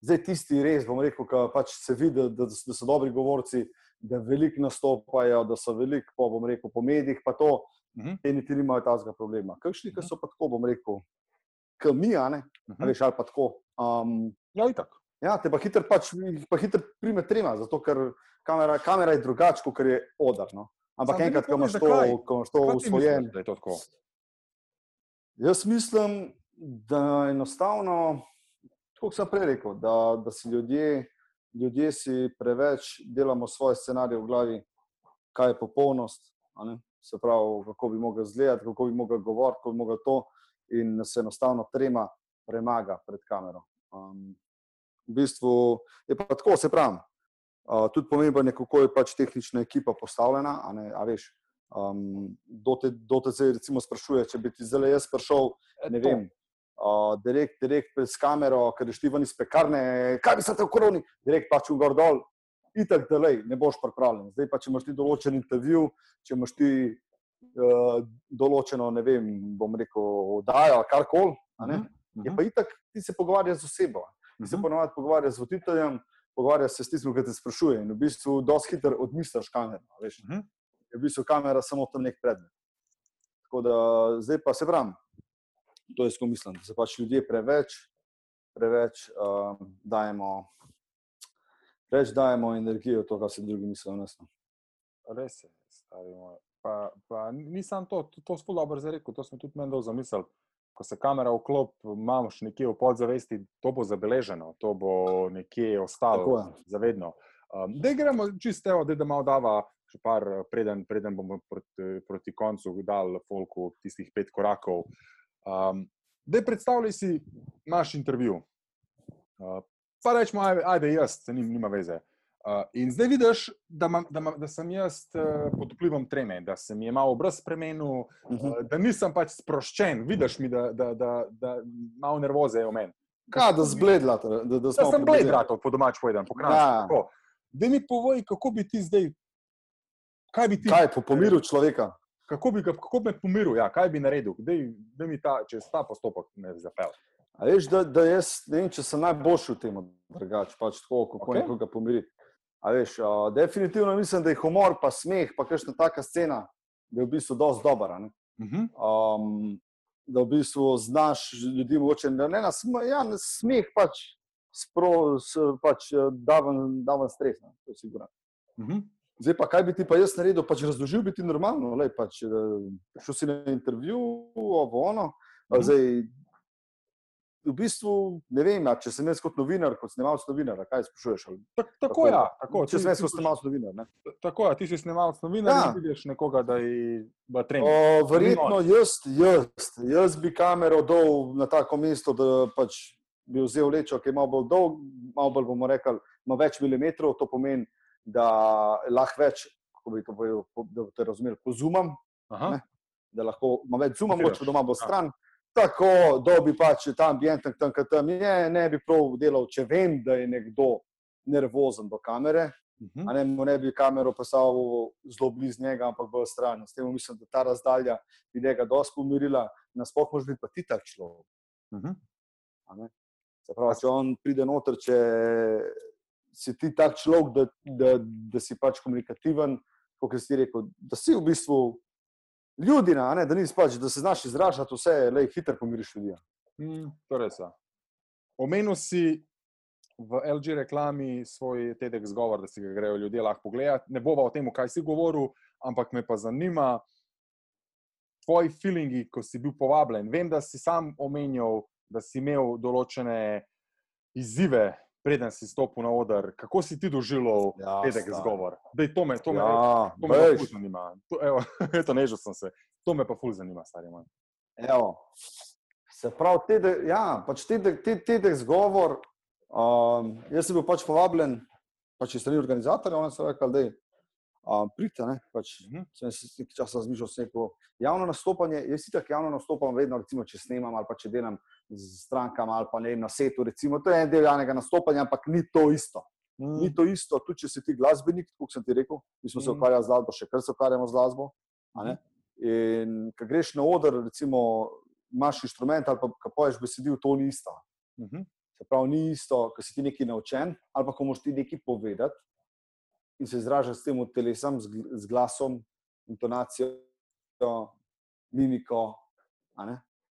zdaj tisti res, bom rekel, ki pač se vidi, da, da so dobri govorci, da veliko nastopajo, da so veliko, po, bom rekel, po medijih, pa to, Mhm. te niti nimajo tazga problema. Kakšni, ki so pa tako, bom rekel, kamija, ne, a Mhm. veš, ali pa tako. Um, Ja, itak. ja, te pa hiter pač, pa hiter prime trema, zato ker kamera, kamera je drugače, kot je odar. No. Ampak Samo enkrat, ko imaš to, ko imaš to usvojen, misliš, da je to tako? Jaz mislim, da enostavno, kot sem prej rekel, da, da si ljudje, ljudje si preveč delamo svoje scenarije v glavi, kaj je popolnost, a? Se pravi, kako bi mogel izgledati, kako bi mogel govoriti, kako bi mogel to, in nas enostavno trema premaga pred kamero. Um, v bistvu je pa tako, se pravi. Uh, tudi pomembno je, kako je pač tehnična ekipa postavljena. A ne, a veš, um, do te, do te zdaj recimo sprašuje, če bi ti zdaj jaz prišel, ne To. vem, uh, direkt, direkt pred kamero, ker si ti ven iz pekarne, kaj bi se te v koroni, direkt pač v gor dol. Itak, da ne boš pripravljen. Zdaj pa, če imaš ti določen intervju, če imaš ti uh, določeno, ne vem, bom rekel, oddajo ali karkoli, a ne, je pa itak, ti se pogovarjaš z osebo. Ti se Mhm. ponovadi pogovarjaš z voditeljem, pogovarjaš se s tistim, ki te sprašuje. In v bistvu dosti hitro odmisliš kamero. a Veš. Mhm. Je v bistvu kamera samo tam nek predmet. Tako da zdaj pa se pravim, to je skozi mislim, da se pač ljudje preveč, preveč um, dajemo. Več dajemo energijo to, kar se drugi mislijo. o nas, no. Res je, stari moj. Pa, pa nisem to, to, to sploh dobro zarekel, to sem tudi meni dal zamisel. Ko se kamera vklop, imaš nekje v podzavesti, to bo zabeleženo, to bo nekje ostalo zavedno. Um, da gremo čisto, da, da malo dava še par, preden, preden bomo proti, proti koncu dal folku tistih pet korakov. Um, da predstavljaj si naš intervju. Uh, pa rečemo, ajde, jaz, se nim, nima veze. Uh, in zdaj vidiš, da, ma, da, ma, da sem jaz uh, pod vplivom treme, da se mi je malo obraz spremenil, uh -huh. uh, da nisem pač sproščen. Vidiš mi, da, da, da, da malo nervoze je v meni. Kaj, da zbledla, da, da, da sem bledla, po domač povedan, po. Ja. Da mi povej, kako bi ti zdaj kaj bi ti? Kaj po pomiru človeka? Kako bi, kako bi me pomiril, ja, kaj bi naredil, da mi ta, čez ta postopek ne zapel? A veš, da, da jaz ne vem, če sem najboljši v tem, drugače pač tako, kako okay. nekoga pomiriti. A veš, a, definitivno mislim, da je humor, pa smeh, pa kakšna taka scena, da je v bistvu dosti dobra. Uh -huh. um, da v bistvu znaš ljudi, mogoče ne na smeh, ja, na smeh pač, spro, s, pač da vam stres, ne, to je sigurno. Uh -huh. Zdaj pa, kaj bi ti pa jaz naredil, pač razložil bi ti normalno. Lej, pač, eh, šel si na intervju, ovo, ono. Mhm. Zdaj, v bistvu, ne vem, ja, če sem jaz kot novinar, kot snemalec novinar, kaj sprašuješ? Tak, tako je. Ja, tako, če sem jaz kot snemalec novinar. Ne? Tako ja, ti si snemalec novinar, ja. ne vidiš nekoga, da je v trendu. Verjetno jaz, jaz, jaz bi kamero dol na tako mesto, da pač bi vzel lečo, ki je malo bolj dolg, malo bolj bomo rekli, ima več milimetrov, to pomeni da lahko več, kako bi to povedal, da boste razumeli, pozumam, da lahko ima več zuma, moče doma bo stran. Tako, da bi pač ta ambient tam, tam, tam je, ne bi prav delal, če vem, da je nekdo nervozen do kamere. Uh mhm. -huh. ne, ne bi kamero postavil zelo blizu njega, ampak bolj stran. S tem mislim, da ta razdalja bi njega dosti pomirila, nasploh možeš biti pa ti tak človek. Uh mhm. -huh. Pravi, če on pride noter, če si ti tak človek, da, da, da si pač komunikativen, kot si rekel, da si v bistvu ljudi, ne, da, pač, da se znaš izražati, vse le hitro pomiriš ljudi. Mm, to je res. Ja. Omenil si v LG reklami svoj tedek zgovor, da si ga grejo ljudje lahko pogledati. Ne bova o tem, kaj si govoril, ampak me pa zanima. Tvoji feelingi, ko si bil povabljen, vem, da si sam omenjal, da si imel določene izzive preden si stopil na oder, kako si ti doživel ja, petek zgovor? Dej, to me, to me, ja, to me ful zanima. To, evo, eto, nežil sem se. To me pa ful zanima, stari moj. Evo. Se pravi, tedek, ja, pač tedek, tedek zgovor, um, jaz sem bil pač povabljen, pač iz strani organizatorja, oni so rekli, da je um, pridite. Pač, uh mhm. -huh. Sem se nekaj časa razmišljal, da je javno nastopanje. Jaz si tako javno nastopam, vedno, recimo, če snemam ali pa če delam z strankami ali pa ne vem, na setu. Recimo, to je en del javnega nastopanja, ampak ni to isto. -huh. Ni to isto, tudi če si ti glasbenik, kot sem ti rekel, mi smo -huh. se ukvarjali z glasbo, še kar se ukvarjamo z glasbo. In ko greš na oder, recimo, imaš inštrument ali pa poješ besedil, to ni isto. Uh -huh. Se pravi, ni isto, ko si ti nekaj naučen ali pa ko moš ti nekaj povedati in se izraža s tem telesom, z, z glasom, intonacijo, mimiko.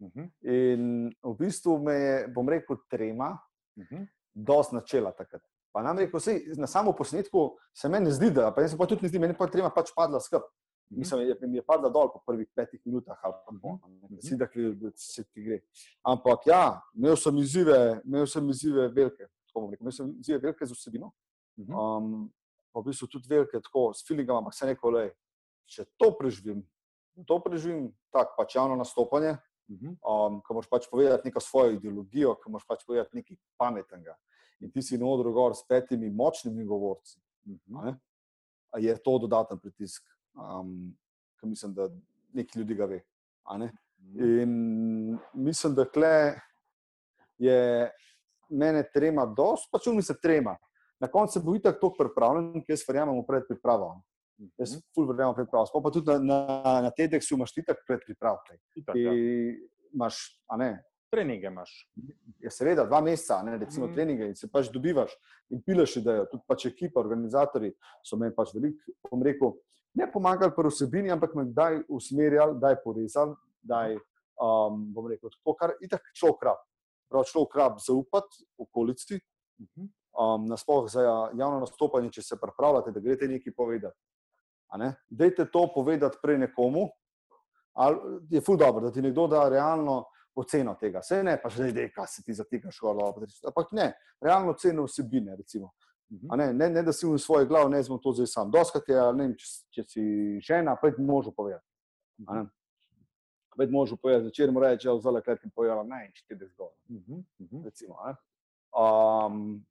Uh. -huh. In v bistvu me je, bom rekel, trema, uh. -huh. dosti načela takrat. Pa nam rekel, sej, na samo posnetku se meni ne zdi, da pa jaz pa tudi ne zdi, meni pa je trema pač padla skrb. Mhm. Mislim, da mi je padla dol po prvih petih minutah, ali pa ne, da se ti gre. Ampak ja, imel sem izzive, imel sem izzive velike, rekel, imel sem izzive velike z vsebino. Um, pa v bistvu tudi velike, tako s filingom, ampak se neko le, če to preživim, to preživim, tako pač javno nastopanje. Um, ko moraš pač povedati neko svojo ideologijo, ko moraš pač povedati nekaj pametnega. In ti si na odru gor s petimi močnimi govorci. Mhm. Je to dodaten pritisk, um, ki mislim, da nekaj ljudi ga ve. Mhm. In mislim, da kle je mene trema, dosti, pač mi se trema na koncu bo itak to pripravljen, ki jaz verjamem v predpripravo. Jaz mhm. ful verjamem v predpripravo. Sploh pa tudi na, na, na TEDxu imaš itak predpripravo. Ja. Imaš, a ne? Treninge imaš. Ja, seveda, dva meseca, ne, recimo mm. treninge in se pač dobivaš in pileš idejo. Tudi pač ekipa, organizatori so meni pač veliko, bom rekel, ne pomagali pri vsebini, ampak me daj usmerjali, daj porezali, daj, um, bom rekel, to, kar itak človek rab. Prav človek rab zaupati okolici, mm -hmm um, nasploh za javno nastopanje, če se pripravljate, da greste nekaj povedati. Ne? Dajte to povedati prej nekomu, ali je ful dobro, da ti nekdo da realno oceno tega. Vse ne, pa že zdaj, kaj se ti zatikaš, ampak ne, realno oceno vsebine. Recimo. A Ne, ne, ne, da si v svoje glav, ne znam to zdaj sam. Doskrat je, ne vem, če, če si žena, pa ti možu povedati. ne. Pet možu povedati, začer mu reče, da zelo kratkim povedala, ne, če ti je zgor. Mhm, mhm. Recimo, a ne. um,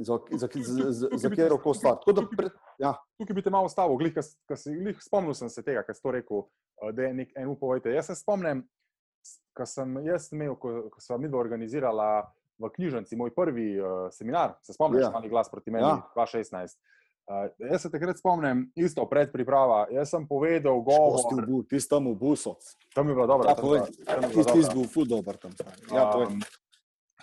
za, za, za, za, za katero koli stvar. Tako da pred, ja, Tukaj bi te malo stavil, glih, kas, kas, glih, spomnil sem se tega, kar si to rekel, eh, da je nek en upovejte. Jaz se spomnim, ko sem jaz imel, ko, ko smo mi dva organizirala v knjižnici, moj prvi uh, seminar, se spomniš, Ja. ja. glas proti meni, Ja. ja. 2016. Uh, jaz se takrat spomnim, isto predpriprava. Jaz sem povedal, Gosti v govor, bu, ti si tam v busu. tam je bilo dobro. Ja, ti bila si bil ful dober tam. Ja. Um,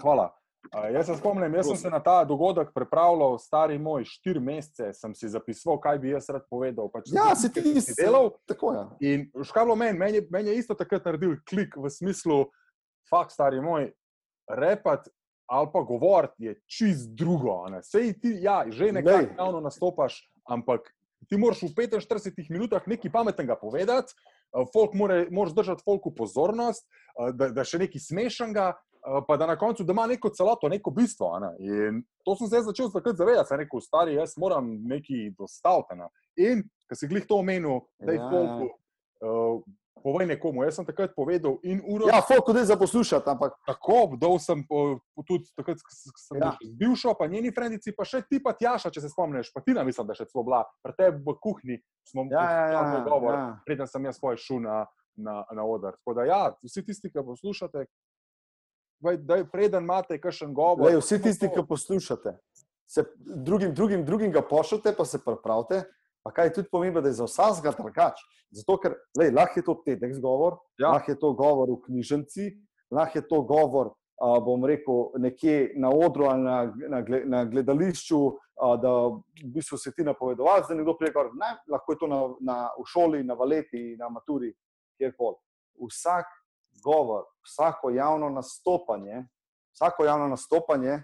hvala. Uh, jaz se spomnim, jaz sem se na ta dogodek pripravljal, stari moj, štiri mesece, sem si zapisoval, kaj bi jaz rad povedal. Pač Ja, si ti si delal. Tako je. In škalo meni, meni, meni je isto takrat naredil klik v smislu, fakt, stari moj, repat ali pa govoriti je čist drugo. a ne. Sej ti, ja, že nekaj javno nastopaš, ampak ti moraš v 45 minutah nekaj pametnega povedati, folk more, moraš držati folku pozornost, da, da še nekaj smešnega. Eh, Pa da na koncu da ima neko celoto, neko bistvo. Ne? In to sem se začel takrat zavedati, sem rekel, stari, jaz moram nekaj dostaviti. Ne? In, ko si glih to omenil, da je Ja, ja. folku, uh, povej nekomu. Jaz sem takrat povedal in uro. Ja, folk zdaj za poslušati, ampak Tako, dal sem po, po tudi takrat, sem Ja. ja. bil z bivšo, pa njeni frendici, pa še ti pa Tjaša, če se spomniš, pa Tina, mislim, da še celo bila, pri tebi v kuhinji smo ja, ja, ja, imeli govor, ja. preden sem jaz svoj šel na, na, na oder. Tako da, ja, vsi tisti, ki poslušate, vaj, daj, preden imate kakšen govor. Lej, vsi tisti, ki poslušate, se drugim, drugim, drugim ga pošljete, pa se pripravite. Pa kaj je tudi pomembno, da je za vsakega drugač. Zato, ker lej, lahko je to TEDx govor, Ja. lahko je to govor v knjižnici, lahko je to govor, a, bom rekel, nekje na odru ali na, na, na gledališču, a, da v bistvu se ti napovedoval, da nekdo prije govori. Ne, lahko je to na, na, v šoli, na valeti, na maturi, kjerkoli. Vsak govor, vsako javno nastopanje, vsako javno nastopanje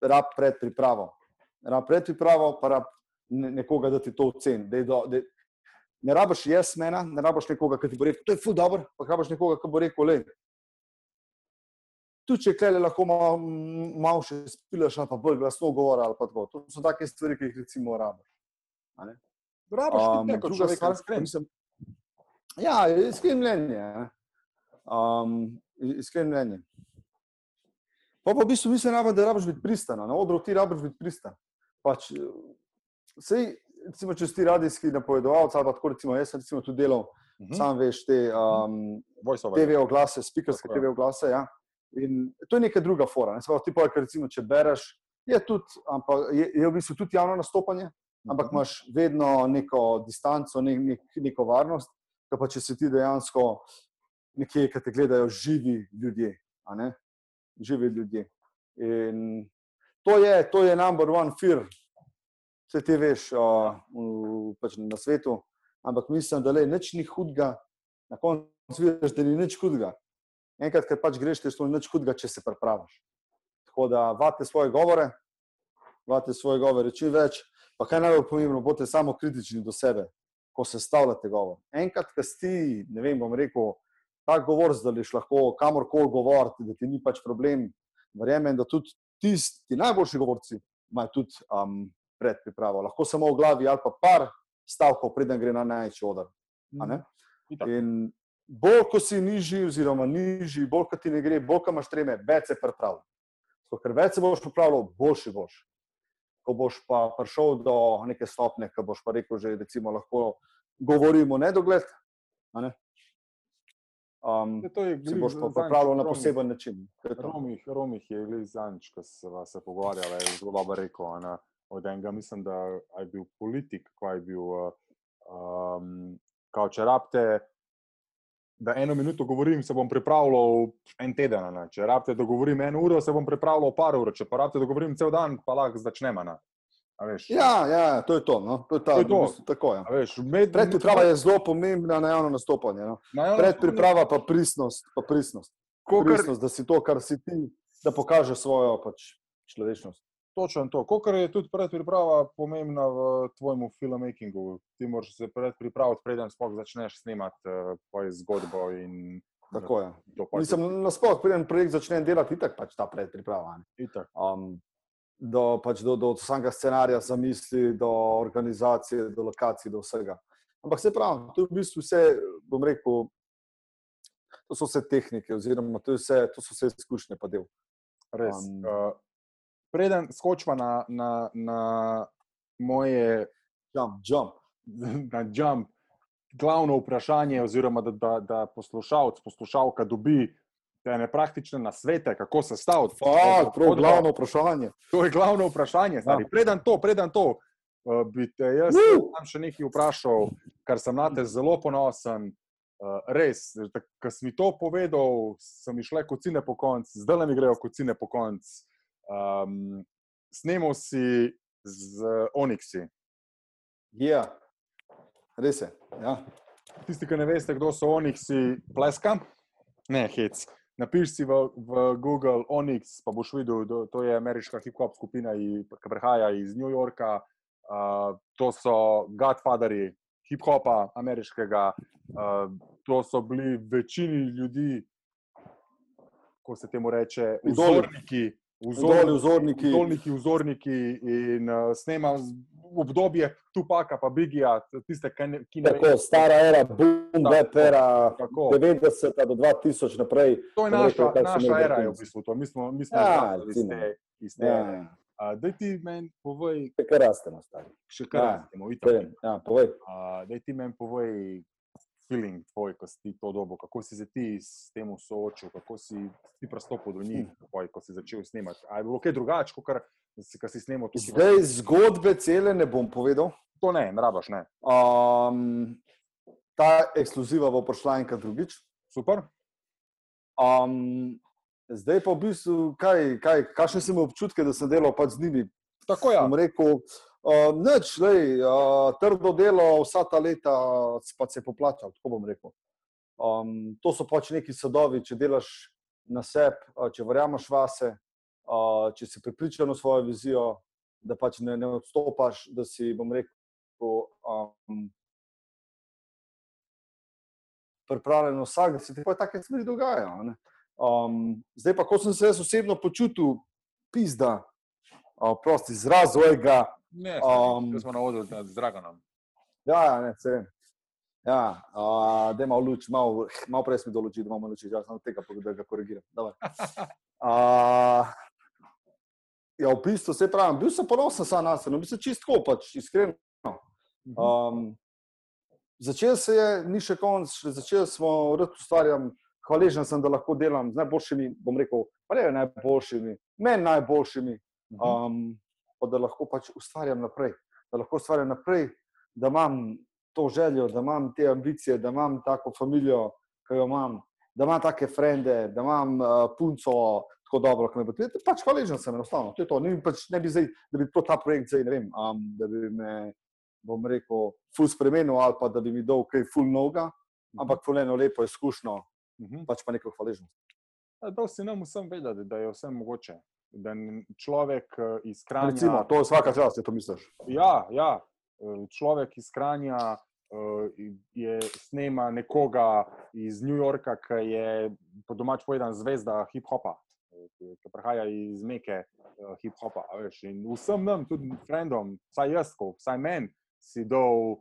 rab pred pripravo. Rab pred pripravo, pa rab ne- nekoga, da ti to oceni. Ne rabiš jaz mena, ne rabiš nekoga, ki ti bo rekel, to je ful dobro, pa rabiš nekoga, ki bo rekel, le. Tu če klele lahko malo mal še spilaš, ali pa bolj glasno govora, ali pa tako. To so take stvari, ki jih recimo rabiš. Rabiš Um, um, neko druga človeka, stvar, iskren. mislim, ja, iskreno mnenje. ne. Um, iskreno mnenje. Pa pa v bistvu mislim, rabim, da rabiš biti pristan. Na odru ti rabiš biti pristan. Pač, sej, recimo, če si ti radijski napovedovalec, ali pa tako recimo, jaz sem recimo tudi delal, Mhm. hm? sam veš te um, Voiceover. TV oglase, speakerske Tako. TV oglase. Ja. In to je neka druga fora. Ne? Ti pa, recimo, če bereš, je, tudi, ampak, je, je v bistvu tudi javno nastopanje, ampak Mhm. imaš vedno neko distanco, ne, nek, neko varnost, pa če si ti dejansko nekje, ki te gledajo živi ljudje. Živi ljudje. In to je, to je number one fear, vse ti veš uh, v, pač na svetu, ampak mislim, da le nič ni hudega, na koncu vidiš, da ni nič hudega. Enkrat, ker pač greš, je to nič hudega, če se pripraviš. Tako da vate svoje govore, vate svoje govore čim več, pa kaj najbolj pomembno, bodite samo kritični do sebe, ko se stavljate govor. Enkrat, ko si, ne vem, bom rekel, tak govor zdališ lahko kamorkoli govoriti, da ti ni pač problem. Verjamem, da tudi tisti najboljši govorci imajo tudi um, predpripravo. Lahko samo v glavi ali pa par stavkov, preden gre na največji odr. Itak. In bolj, ko si nižji, oziroma nižji, bolj, ko ti ne gre, bolj, ko imaš treme, več se pripravlja. Zato, ker več se boš pripravljal, boljši boš. Ko boš pa prišel do neke stopnje, ko boš pa rekel, že recimo lahko govorimo nedogled, ne? Um, To je se boš pa pripravljal na Romih- poseben način. Je to. Romih, Romih je bil zadnjič, ko se se pogovarjala, je zelo dobro rekel. a ne, Od enega, mislim, da je bil politik, ko je bil, uh, um, kao, če rabite, da eno minuto govorim, se bom pripravljal en teden. Ne. Če rabite, da govorim eno uro, se bom pripravljal par ur. Če pa rabite, da govorim cel dan, pa lahko začnemo. Ja, ja, to je to. No? to, je ta, To je to. bistvu tako, ja. a veš, med, Predpriprava je zelo pomembna na javno nastopanje. No? na javno Predpriprava pa pristnost. Pa pristnost. Kakor- pristnost, da si to, kar si ti, da pokažeš svojo pač, človečnost. Točno to. Kolikor je tudi predpriprava pomembna v tvojem filmmakingu. Ti moraš se predpripraviti, preden sploh začneš snemati uh, zgodbo. In, Tako je. Mislim, nasploh, preden projekt začne delati, itak pač ta predpriprava. Um, do, pač do, do samega scenarija, zamisli, do organizacije, do lokacij, do vsega. Ampak se pravi, to je v bistvu vse, bom rekel, to so vse tehnike, oziroma to, vse, to so vse izkušnje, pa del. Res. Um, uh, preden skočimo na, na, na moje. Jump, jump. Na jump. Glavno vprašanje, oziroma da, da, da poslušalec, poslušalka dobi te ne praktične nasvete, kako se staviti. To je glavno vprašanje. To je glavno vprašanje. Ja. Preden to, preden to, uh, bi te jaz tam še nekaj vprašal, kar sem na te zelo ponosen. Uh, res, ko si mi to povedal, sem išle kocine po koncu, zdaj mi grejo kocine po koncu. Um, Snemo si z Onyxi. Ja, res je. Ja. Tisti, ki ne veste, kdo so Onyxi, pleska, ne hec. Napiši si v, v Google Onyx, pa boš videl, da to je ameriška hip-hop skupina, ki prihaja iz New Yorka. Uh, to so Godfatheri hip-hopa ameriškega. Uh, to so bili večini ljudi, ko se temu reče, vzorniki. Vzorniki, vzorniki. vzorniki, vzorniki in uh, snema obdobje Tupaka, pa Bigija, tiste, ki ne. Tako, stara era, boom, bap era, 90 do 2000 naprej. To je naša, rekel, naša era, je v bistvu to. Mi smo, mi smo ja, te, iz te ja. Uh, daj ti meni povej. Še kar rastemo, stari. Še kar ja, rastemo, vidim. Ja, povej. Uh, daj ti meni povej. Feeling tvoj, ko si to dobo, kako si se ti s tem soočil, kako si ti pristopil do njih, tvoj, ko si začel snemati. Ali je bilo kaj drugače, kot si, si snemal tukaj? Zdaj zgodbe cele ne bom povedal. To ne, ne rabaš. Ne. Um, ta ekskluziva bo prišla enkrat drugič. Super. Um, zdaj pa v bistvu, kaj, kaj, kakšne sem občutke, da sem delal pač z njimi. Tako je. Ja. Rekel, Uh, Neč, lej, uh, trdo delo, vsa ta leta pa se je poplačal, tako bom rekel. Um, to so pač neki sadovi, če delaš na sebi, uh, če verjameš vase, uh, če si pripričan v svojo vizijo, da pač ne, ne odstopaš, da si, bom rekel, um, pripravljen vsak, da se ti pa take stvari dogajajo. Um, zdaj pa, ko sem se jaz osebno počutil, pizda, uh, prosti izraz svojega. Ne, um, smo na odru z Dragonom. Ja, ja, ne, vse. Ja, uh, da imamo luč, malo, malo prej smo določili, da imamo luč, ja, samo tega, da ga korigiram. Uh, ja, v bistvu se pravi, bil sem ponosen sam na sebe, no, bil sem čistko, pač iskreno. Um, začel se je, ni še konc, začel smo, rad ustvarjam, hvaležen sem, da lahko delam z najboljšimi, bom rekel, pa ne najboljšimi, meni najboljšimi. Um, pa da lahko pač ustvarjam naprej. Da lahko ustvarjam naprej, da imam to željo, da imam te ambicije, da imam tako družino, ki jo imam, da imam take frende, da imam uh, punco tako dobro, kot me bo. Pač hvaležen sem enostavno. To je to. Ne, pač ne bi zdaj, da bi ta projekt zdaj, ne vem, um, da bi me, bom rekel, ful spremenil ali pa da bi mi dal kaj ful noga, ampak ful eno lepo izkušnjo, uh mhm. -huh. pač pa neko hvaležnost. To si nam vsem vedeti, da je vse mogoče da človek eh, iz Kranja. Recimo, to je vsaka čast, če to misliš. Ja, ja, eh, človek iz Kranja eh, je snema nekoga iz New Yorka, ki je po domač povedan zvezda hip-hopa, ki prihaja iz meke hip-hopa. In vsem nam, tudi frendom, vsaj jaz, vsaj meni, si dol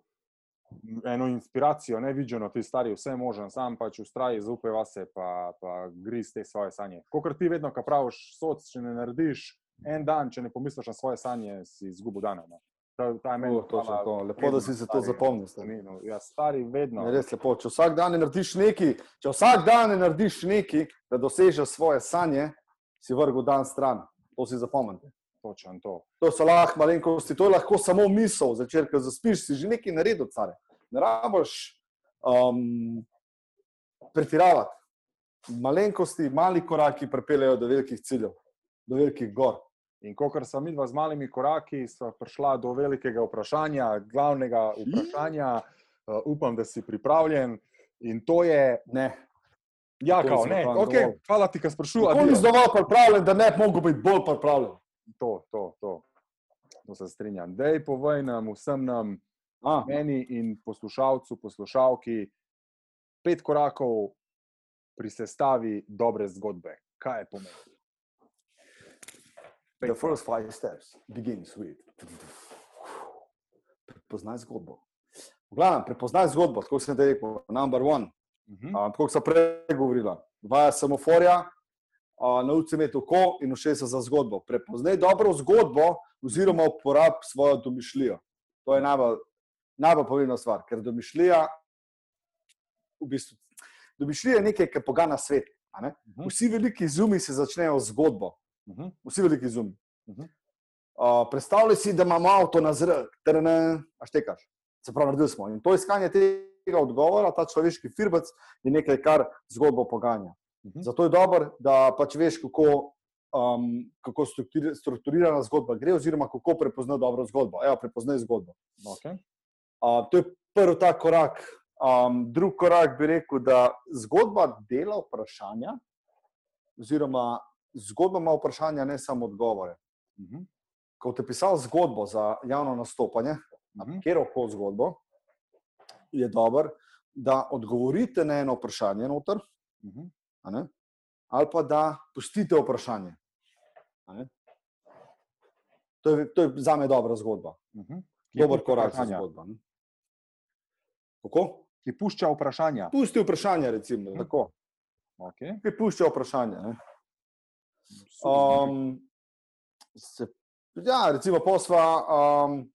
eno inspiracijo, ne vidijo ti stari, vse možen, sam pač ustraji, zaupaj vase, pa, pa griz te svoje sanje. Kot ti vedno, ki praviš, soc, če ne narediš en dan, če ne pomisliš na svoje sanje, si izgubil dan. Ne? Ta, ta meni, to, to, to. Lepo, da si se to zapomnil. No, ja, stari vedno. Je res lepo. Če vsak dan ne narediš nekaj, če vsak dan ne narediš nekaj, da dosežeš svoje sanje, si vrgel dan stran. To si zapomnite. Točen to. To so lahko malenkosti, to je lahko samo misel, začer, ker zaspiš, si že nekaj naredil, care. Ne rabiš um, pretiravati. Malenkosti, mali koraki pripeljejo do velikih ciljev, do velikih gor. In ko sem videl z malimi koraki, sem prišla do velikega vprašanja, glavnega vprašanja. Uh, upam, da si pripravljen. In to je. Ne. Ja, kao, ne. Okay. Hvala ti, da sprašuješ. Kako si dovolj pripravljen, da ne bi mogel biti bolj pripravljen? To, to, to. to se strinjam. Dej povej nam, vsem nam, A. meni in poslušalcu, poslušalki, pet korakov pri sestavi dobre zgodbe. Kaj je pomen? The first five steps begins with. Prepoznaj zgodbo. V glavnem, prepoznaj zgodbo, tako sem te rekel, number one. Mhm. Uh, tako sem prej govorila. Vaja semaforja, uh, se imeti oko in všeč za zgodbo. Prepoznaj dobro zgodbo, oziroma uporab svojo domišljijo. To je najbolj, pomembna stvar, ker domišljija, v bistvu, domišljija je nekaj, kar pogana svet. ne. Mhm. Vsi veliki izumi se začnejo z zgodbo. Mhm. Vsi veliki izumi. Mhm. Uh, predstavljaj si, da imamo avto na zrak, a štekaš. Se pravi, naredili smo. In to iskanje tega odgovora, ta človeški firbec, je nekaj, kar zgodbo poganja. Mhm. Zato je dobro, da pač veš, kako, um, kako struktur- strukturirana zgodba gre, oziroma kako prepoznati dobro zgodbo. Evo, prepoznaj zgodbo. Okay. Uh, to je prvi ta korak. Um, drugi korak bi rekel, da zgodba dela vprašanja, oziroma zgodba ima vprašanja, ne samo odgovore. Mhm. Ko te pisal zgodbo za javno nastopanje, Mhm. kjer koli zgodbo, je dobro, da odgovorite na eno vprašanje, noter, a ne, ali pa da pustite vprašanje. To je, to je za me dobra zgodba, Mhm. Ki dober korak za vprašanja. zgodbo. Kako? Ki pušča vprašanja. Pusti vprašanje, recimo. Tako. Okay. Ki pušča vprašanje. ne. Um, se, ja, recimo, posla, um,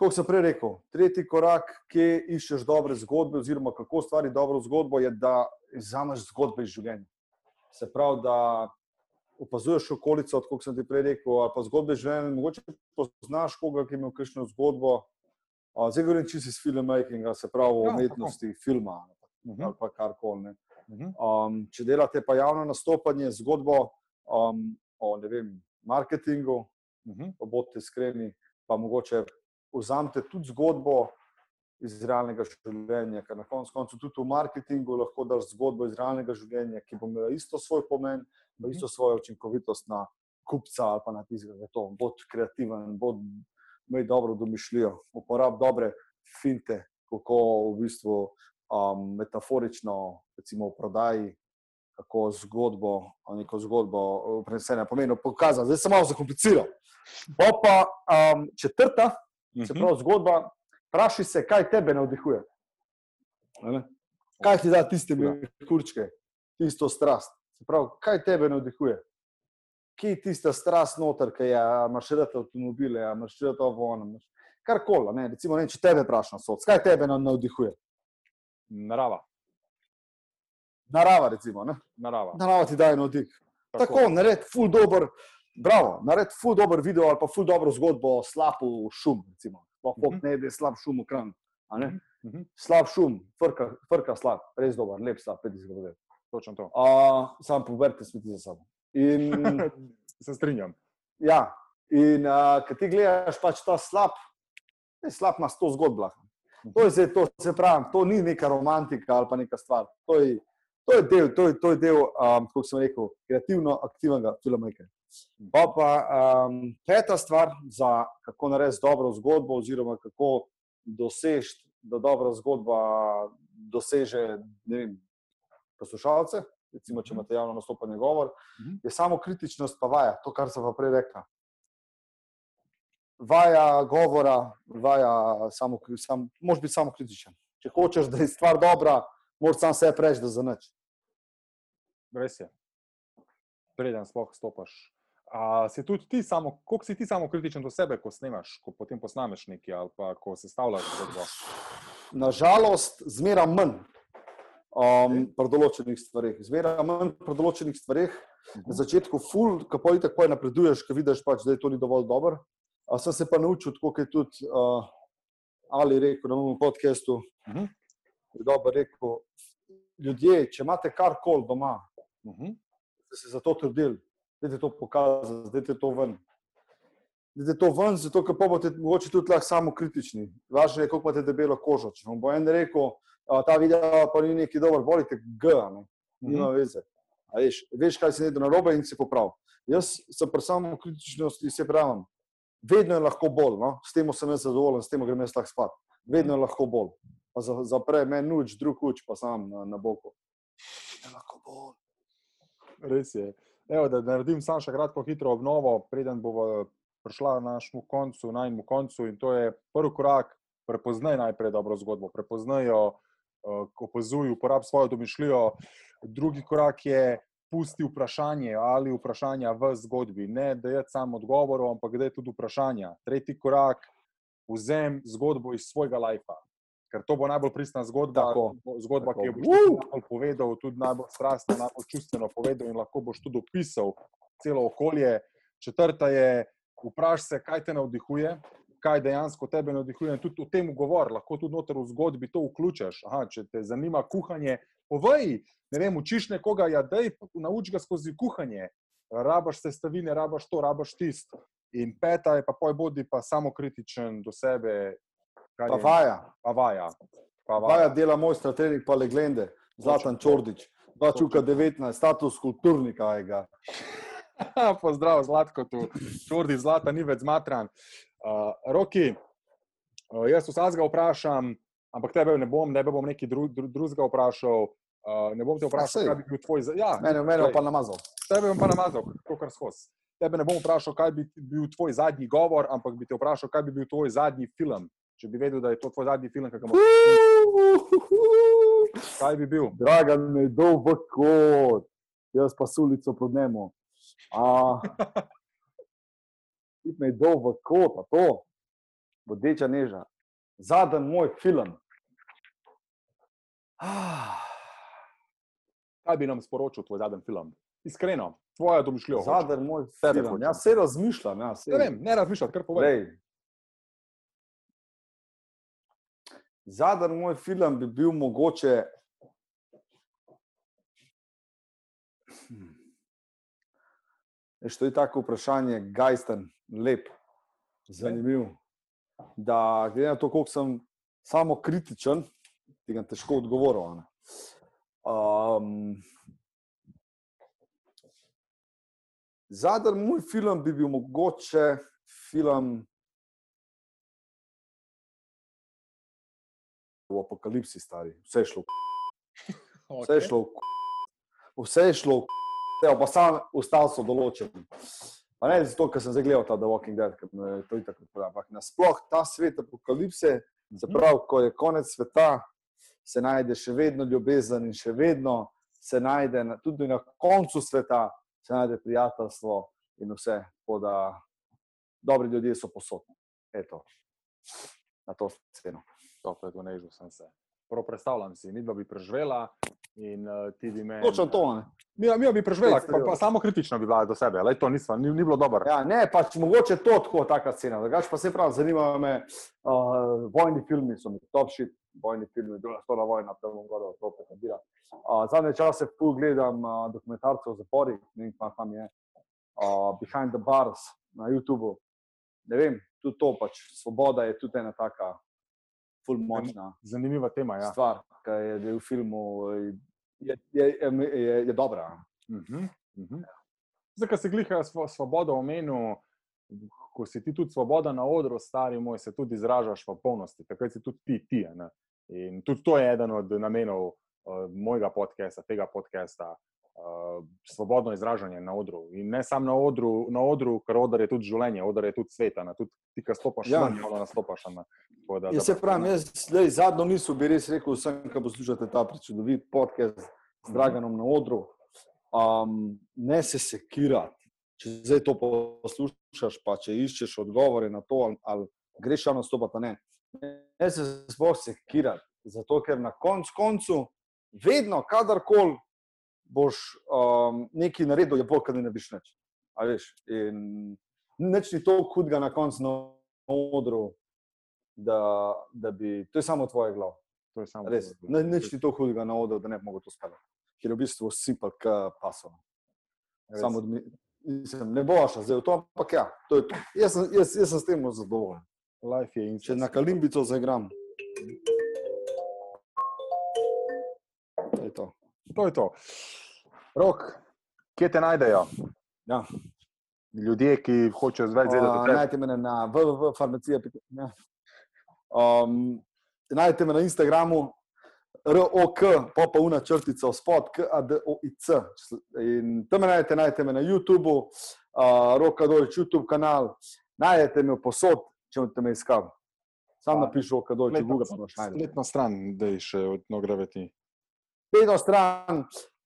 kot sem prej rekel, tretji korak, ki iščeš dobre zgodbe, oziroma kako ustvariti dobro zgodbo, je, da vzameš zgodbe iz življenja. Se pravi, da opazuješ okolico, kot sem ti prej rekel, ali pa zgodbe življenja. Mogoče poznaš koga, ki ima kakšno zgodbo. Uh, zdaj govorim čisto iz filmmakinga, se pravi, Ja, ja, tako. umetnosti filma Mhm. ali pa karkoli. ne. Mhm. Um, če delate pa javno nastopanje, zgodbo um, o vem, marketingu, Mhm. pa bodite iskreni, pa mogoče vzamete tudi zgodbo iz realnega življenja, ker na koncu koncev tudi v marketingu lahko daš zgodbo iz realnega življenja, ki bo imela isto svoj pomen, pa Mhm. isto svojo učinkovitost na kupca ali pa na tistega. Bod kreativen, bod imej dobro domišljijo, uporab dobre finte, kako v bistvu um, metaforično, recimo v prodaji, kako zgodbo, neko zgodbo prenesene pomeni, pokazati. Zdaj sem malo zakompliciral. Pol Pa um, četrta, se Mhm. pravi zgodba, vprašaj se, kaj tebe navdihuje. Ne? Kaj ti da tiste kurčke, tisto strast. Se pravi, kaj tebe navdihuje? Kje je tista strast noter, ki je, imaš rad avtomobile, a imaš rad avon, karkoli. ne. Recimo, ne, če tebe vprašam, soc, kaj tebe na- navdihuje? Narava. Narava, recimo. Ne? Narava. Narava ti daje navdih. Tako, naredi ful dober, bravo, naredi ful dober video ali pa ful dobro zgodbo o slapu šum, recimo. Mhm. mm -hmm. ne bi slab šum v kran. a ne. Mhm. Slab šum, frka, frka slab, res dober, lep slab, pet izgled. Točno to. Sam poberite smeti za sabo. In, Se strinjam. ja, in uh, ko ti gledaš pač ta slab, je slab ima sto zgodb. lahko. To je zdaj, to se pravi, to ni neka romantika ali pa neka stvar. To je, to je del, to je, to je del um, kako sem rekel, kreativno aktivnega filmmakerja. Pa pa um, peta stvar, za kako narediti dobro zgodbo, oziroma kako doseči, da dobra zgodba doseže vem, poslušalce. Recimo, če imate javno nastopanje govor, Mhm. je samo kritičnost, pa vaja, to, kar sem pa prej rekla. Vaja govora, vaja samo, sam, moraš biti samo kritičen. Če hočeš, da je stvar dobra, moraš sam sebe reči, da za nič. Res je. Preden sploh stopiš. A si tudi ti samo, koliko si ti samo kritičen do sebe, ko snemaš, ko potem posnameš nekaj ali pa ko sestavljaš zgodbo? Nažalost, zmeraj manj um, pri določenih stvareh. Zmeraj manj pri določenih stvareh. Na začetku, ful, ko pa tako napreduješ, ko vidiš, pač, da je to ni dovolj dobro. A sem se pa naučil, kot je tudi uh, Ali rekel na mojem podkastu. Mhm. Je dobro rekel, ljudje, če imate karkoli doma, Mhm. ste se za to trudili, da to pokazati, da je to ven. Da je to ven, zato ker boste mogoče tudi lahko samo kritični. Važno je, koliko imate debelo kožo. Če vam bo en rekel, a, ta video pa ni neki dober, volite G, ne? nima Mhm. veze. A Veš, veš, kaj se ne da narobe in se popravi. Jaz sem pri samo kritičnosti, se pravim, vedno je lahko bolj, no? s tem sem jaz zadovoljen, s tem grem jaz lahko spat. Vedno je lahko bolj. Pa za- zapre meni nuč, drug uč, pa sam na, na boku. Je lahko bolj. Res je. Evo, da naredim samo še kratko hitro obnovo, preden bo prišla na našemu koncu, najmu koncu. In to je prvi korak, prepoznaj najprej dobro zgodbo, prepoznaj jo, uh, opazuj, uporab svojo domišljijo. Drugi korak je, pusti vprašanje ali vprašanja v zgodbi. Ne, da je samo odgovor, ampak da je tudi vprašanja. Tretji korak, vzem zgodbo iz svojega lajfa. Ker to bo najbolj pristna zgodba, Tako, zgodba tako. ki jo boš tudi najbolj povedal, tudi najbolj strastno, najbolj čustveno povedal in lahko boš tudi opisal celo okolje. Četrta je, vprašaj se, kaj te navdihuje, kaj dejansko tebe navdihuje. In tudi o tem govor, lahko tudi noter v zgodbi to vključiš. Aha, če te zanima kuhanje, povej, ne vem, učiš nekoga, ja, dej, nauči ga skozi kuhanje. Rabaš sestavine, rabaš to, rabaš tisto. In peta je pa poj bodi pa samo kritičen do sebe. Pa vaja. Pa vaja. Pa Vaja dela mojstra, trening pa leglende, Zlatan Čordič, dva čuka 19, status kulturnika. Pozdrav, Zlatko, tu črdi zlata, ni več zmatran. Uh, Roki, uh, jaz vsakega vprašam, ampak tebe ne bom, ne bom nekaj dru, dru, drugega vprašal. Uh, ne bom te vprašal, kaj bi bil tvoj. za- Ja, Mene, mene pa namazal. Tebe bom pa namazal, kot kar skozi. Tebe ne bom vprašal, kaj bi bil tvoj zadnji govor, ampak bi te vprašal, kaj bi bil tvoj zadnji film. Če bi vedel, da je to tvoj zadnji film, kaj, kaj bi bil? Draga me dol v kot, jaz pa sulico pod njemu. Ti me dol v kot, a to, bodeča neža. Zadnji moj film. Ah, Kaj bi nam sporočil tvoj zadnji film? Iskreno, tvoja domišljija. Zadnji moj film. hočem. Jaz se razmišljam. Ja, saj. Ne vem, ne razmišljati, kar povem. Zadnji moj film bi bil mogoče. Hm. Veš, to je tako vprašanje, gajsten, lep, zanimiv. Da, glede na to, koliko sem samo kritičen, ti ga težko odgovoril. Um, Zadnji moj film bi bil mogoče film v apokalipsi, stari. Vse je šlo, v- vse je šlo, vse je šlo, evo, pa sam ostal so določen. Pa ne zato, ker sem zdaj gledal ta The Walking Dead, ker me je to itak odpravil. Ampak nasploh ta svet apokalipse, se pravi, ko je konec sveta, se najde še vedno ljubezen in še vedno se najde na, tudi na koncu sveta, se najde prijateljstvo in vse. Tako da dobri ljudje so posodni. Eto, na to sceno. To je to nežil sem se. Prav predstavljam si, mi dva bi preživela in uh, ti bi me. Točno to. Ne? Mi, mi bi preživela, pa, pa samo kritično bi bila do sebe, le to nisva, ni, ni bilo dobro. Ja, ne, pač mogoče to tako, taka scena. Drugač pa se pravi, zanimajo me uh, vojni filmi, so mi top shit, vojni filmi, druga svetovna vojna, tam bom govoril, to pa kadira. Uh, zadnje čase pol gledam uh, dokumentarce o zaporih, ne vem, kaj tam je, uh, Behind the Bars na YouTubu. Ne vem, tudi to pač, svoboda je tudi ena taka ful močna Zanimiva tema. Ja. stvar, ki je, v filmu, je, je, je, je, dobra. Uh -huh, uh -huh. Zdaj, ko si gliha svo, svobodo omenil, ko si ti tudi svoboda na odru, stari moj, se tudi izražaš v polnosti, takrat si tudi ti. ti ne. in tudi to je eden od namenov uh, mojega podcasta, tega podcasta. Uh, svobodno izražanje na odru. In ne samo na odru, na odru, ker odr je tudi življenje, odr je tudi svet, a ne. tudi ti, ki stopaš Ja. ven, javno nastopaš. a ne. Tako da- Ja, da se pač, pravi, ne. jaz lej, zadnjo misel bi res rekel vsem, ki poslušate ta prečudovit podcast z Draganom na odru. Um, ne se sekirati. Če zdaj to poslušaš, pa če iščeš odgovore na to, ali, ali greš šel nastopati, ali ne. Ne se sploh sekirati, zato ker na konc koncu, vedno, kadarkoli boš um, nekaj naredil, je bolj, ker ne nič. Veš, in nič ni tako hudega na koncu na odru, da, da bi, to je samo tvoje glav. To je samo Res, ne, nič ni to hudega na odru, da ne bi mogel to spati. Ker je v bistvu simpel, kot paso. Res. Samo odmi, mislim, ne boš zdaj v to, ampak ja, to je to. Jaz, jaz, jaz sem s tem zadovoljen. Life je in Če na kalimbico zagram. To. To je to. Rok, kje te najdejo? Ja. Ljudje, ki hočejo več vedeti o Uh, tebi. najte me na www.farmacija. Ja. Um, najte me na Instagramu, ROK, pa pa una črtica spod, KADOIC. In tam me najdete, najdete me na YouTubu, uh, Roka Dolič, YouTube kanal, najdete me posod, če boste me iskali. Sam napišu Roka Dolič, Google pa najdel. Spletna stran, da je še od nograveti. Spletno stran,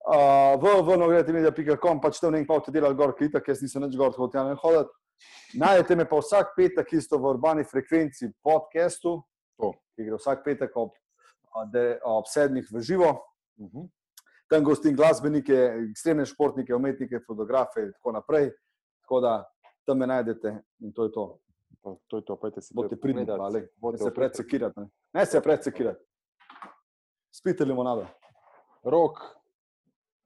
uh, v vnogretimedija.com, pač nekaj pa v te delali gor, klitak, jaz nisem več gor, hotel ne hoditi. Najdete me pa vsak petek isto v urbani frekvenci podcastu, To. ki gre vsak petek ob, de, ob sedmih v živo. Uh -huh. Tam gostim glasbenike, ekstremne športnike, umetnike, fotografe in tako naprej. Tako da tam me najdete in to je to. To, to je to, pojďte si Bote pridni, ali ne se predsekirati. Ne, ne se predsekirati. Spite limonado. Rok,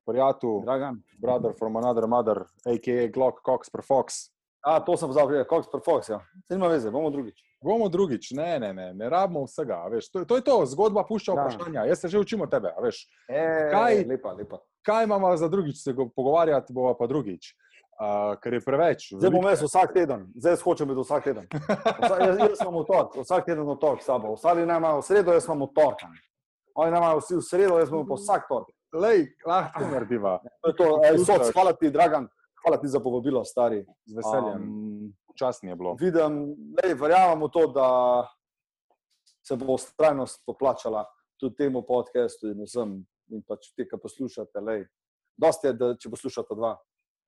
prijatelj, Dragan. brother from another mother, a.k.a. Glock, Cox, per Fox. A, to sem pozabil, Cox per Fox. Ja. Se nima veze, bomo drugič. Bomo drugič, ne, ne, ne, ne rabimo vsega. Veš, to, to je to, zgodba pušča Ja. vprašanja. Jaz se že učim od tebe. Veš, E, Kaj? Lepa, lepa. kaj imamo za drugič se go- pogovarjati, bova pa drugič. Uh, ker je preveč. Zdaj bom jaz vsak teden, zdaj hočem biti vsak teden. Vsa, jaz, jaz sem v torek, vsak teden v torek s sabo. Ostali naj imajo v sredo, jaz imam v torek. Oni naj imajo vsi v sredo, jaz imam pa vsak torek. Lej, lahko narediva. To ej, soc, hvala ti, Dragan, hvala ti za povabilo, stari. Z veseljem. Um, Časni je bilo. vidim, lej, verjamem v to, da se bo ustrajnost poplačala tudi temu podcastu in vsem. In pač ti, ki poslušate, lej. Dosti je, da če poslušate dva,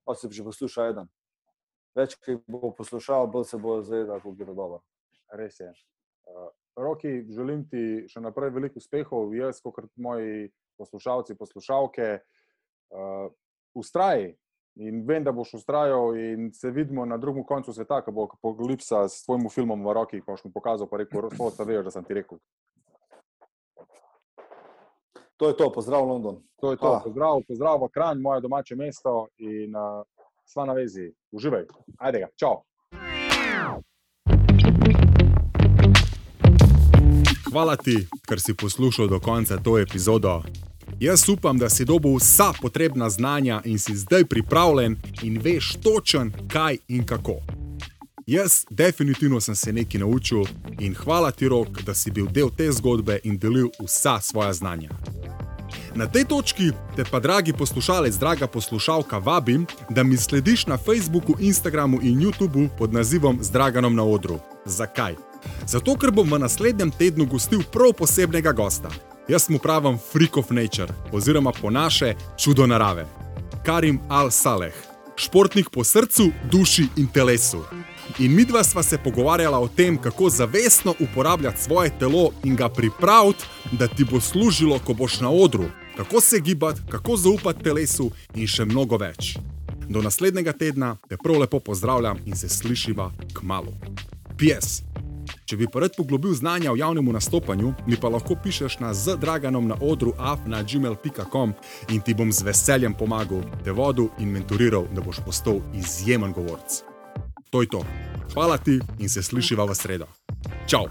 pa se že posluša eden. Več, ki bo poslušal, bolj se bo zavedal, kako gre dobro. Res je. Uh, Roki, želim ti še naprej veliko uspehov, jaz, kot moji poslušalci, poslušalke. Uh, ustraji in vem, da boš ustrajal, in se vidimo na drugem koncu sveta, ko bo Apokalipsa s tvojim filmom v roki, ko boš mi pokazal, pa rekel, da veš, da sem ti rekel. To je to, pozdrav London. To je to. Hvala. Pozdrav, pozdrav v Kranj, moje domače mesto in uh, sva na vezi. Uživaj. Ajde ga, čau. Hvala ti, ker si poslušal do konca to epizodo. Jaz upam, da si dobil vsa potrebna znanja in si zdaj pripravljen in veš točen, kaj in kako. Jaz definitivno sem se nekaj naučil in hvala ti, Rok, da si bil del te zgodbe in delil vsa svoja znanja. Na tej točki te pa, dragi poslušalec, draga poslušalka, vabim, da mi slediš na Facebooku, Instagramu in YouTubu pod nazivom Zdraganom na odru. Zakaj? Zato, ker bom v naslednjem tednu gostil prav posebnega gosta. Jaz mu pravim Freak of Nature, oziroma po naše čudo narave. Karim Al-Saleh, športnik po srcu, duši in telesu. In midva sva se pogovarjala o tem, kako zavestno uporabljati svoje telo in ga pripraviti, da ti bo služilo, ko boš na odru, kako se gibati, kako zaupati telesu in še mnogo več. Do naslednjega tedna te prav lepo pozdravljam in se slišiva k malu. PS. Če bi pa rad poglobil znanja o javnem nastopanju, mi pa lahko pišeš na zdraganom na odru af.gmail.com in ti bom z veseljem pomagal, te vodil in mentoriral, da boš postal izjemen govorc. To je to. Hvala ti in se slišiva v sredo. Čau!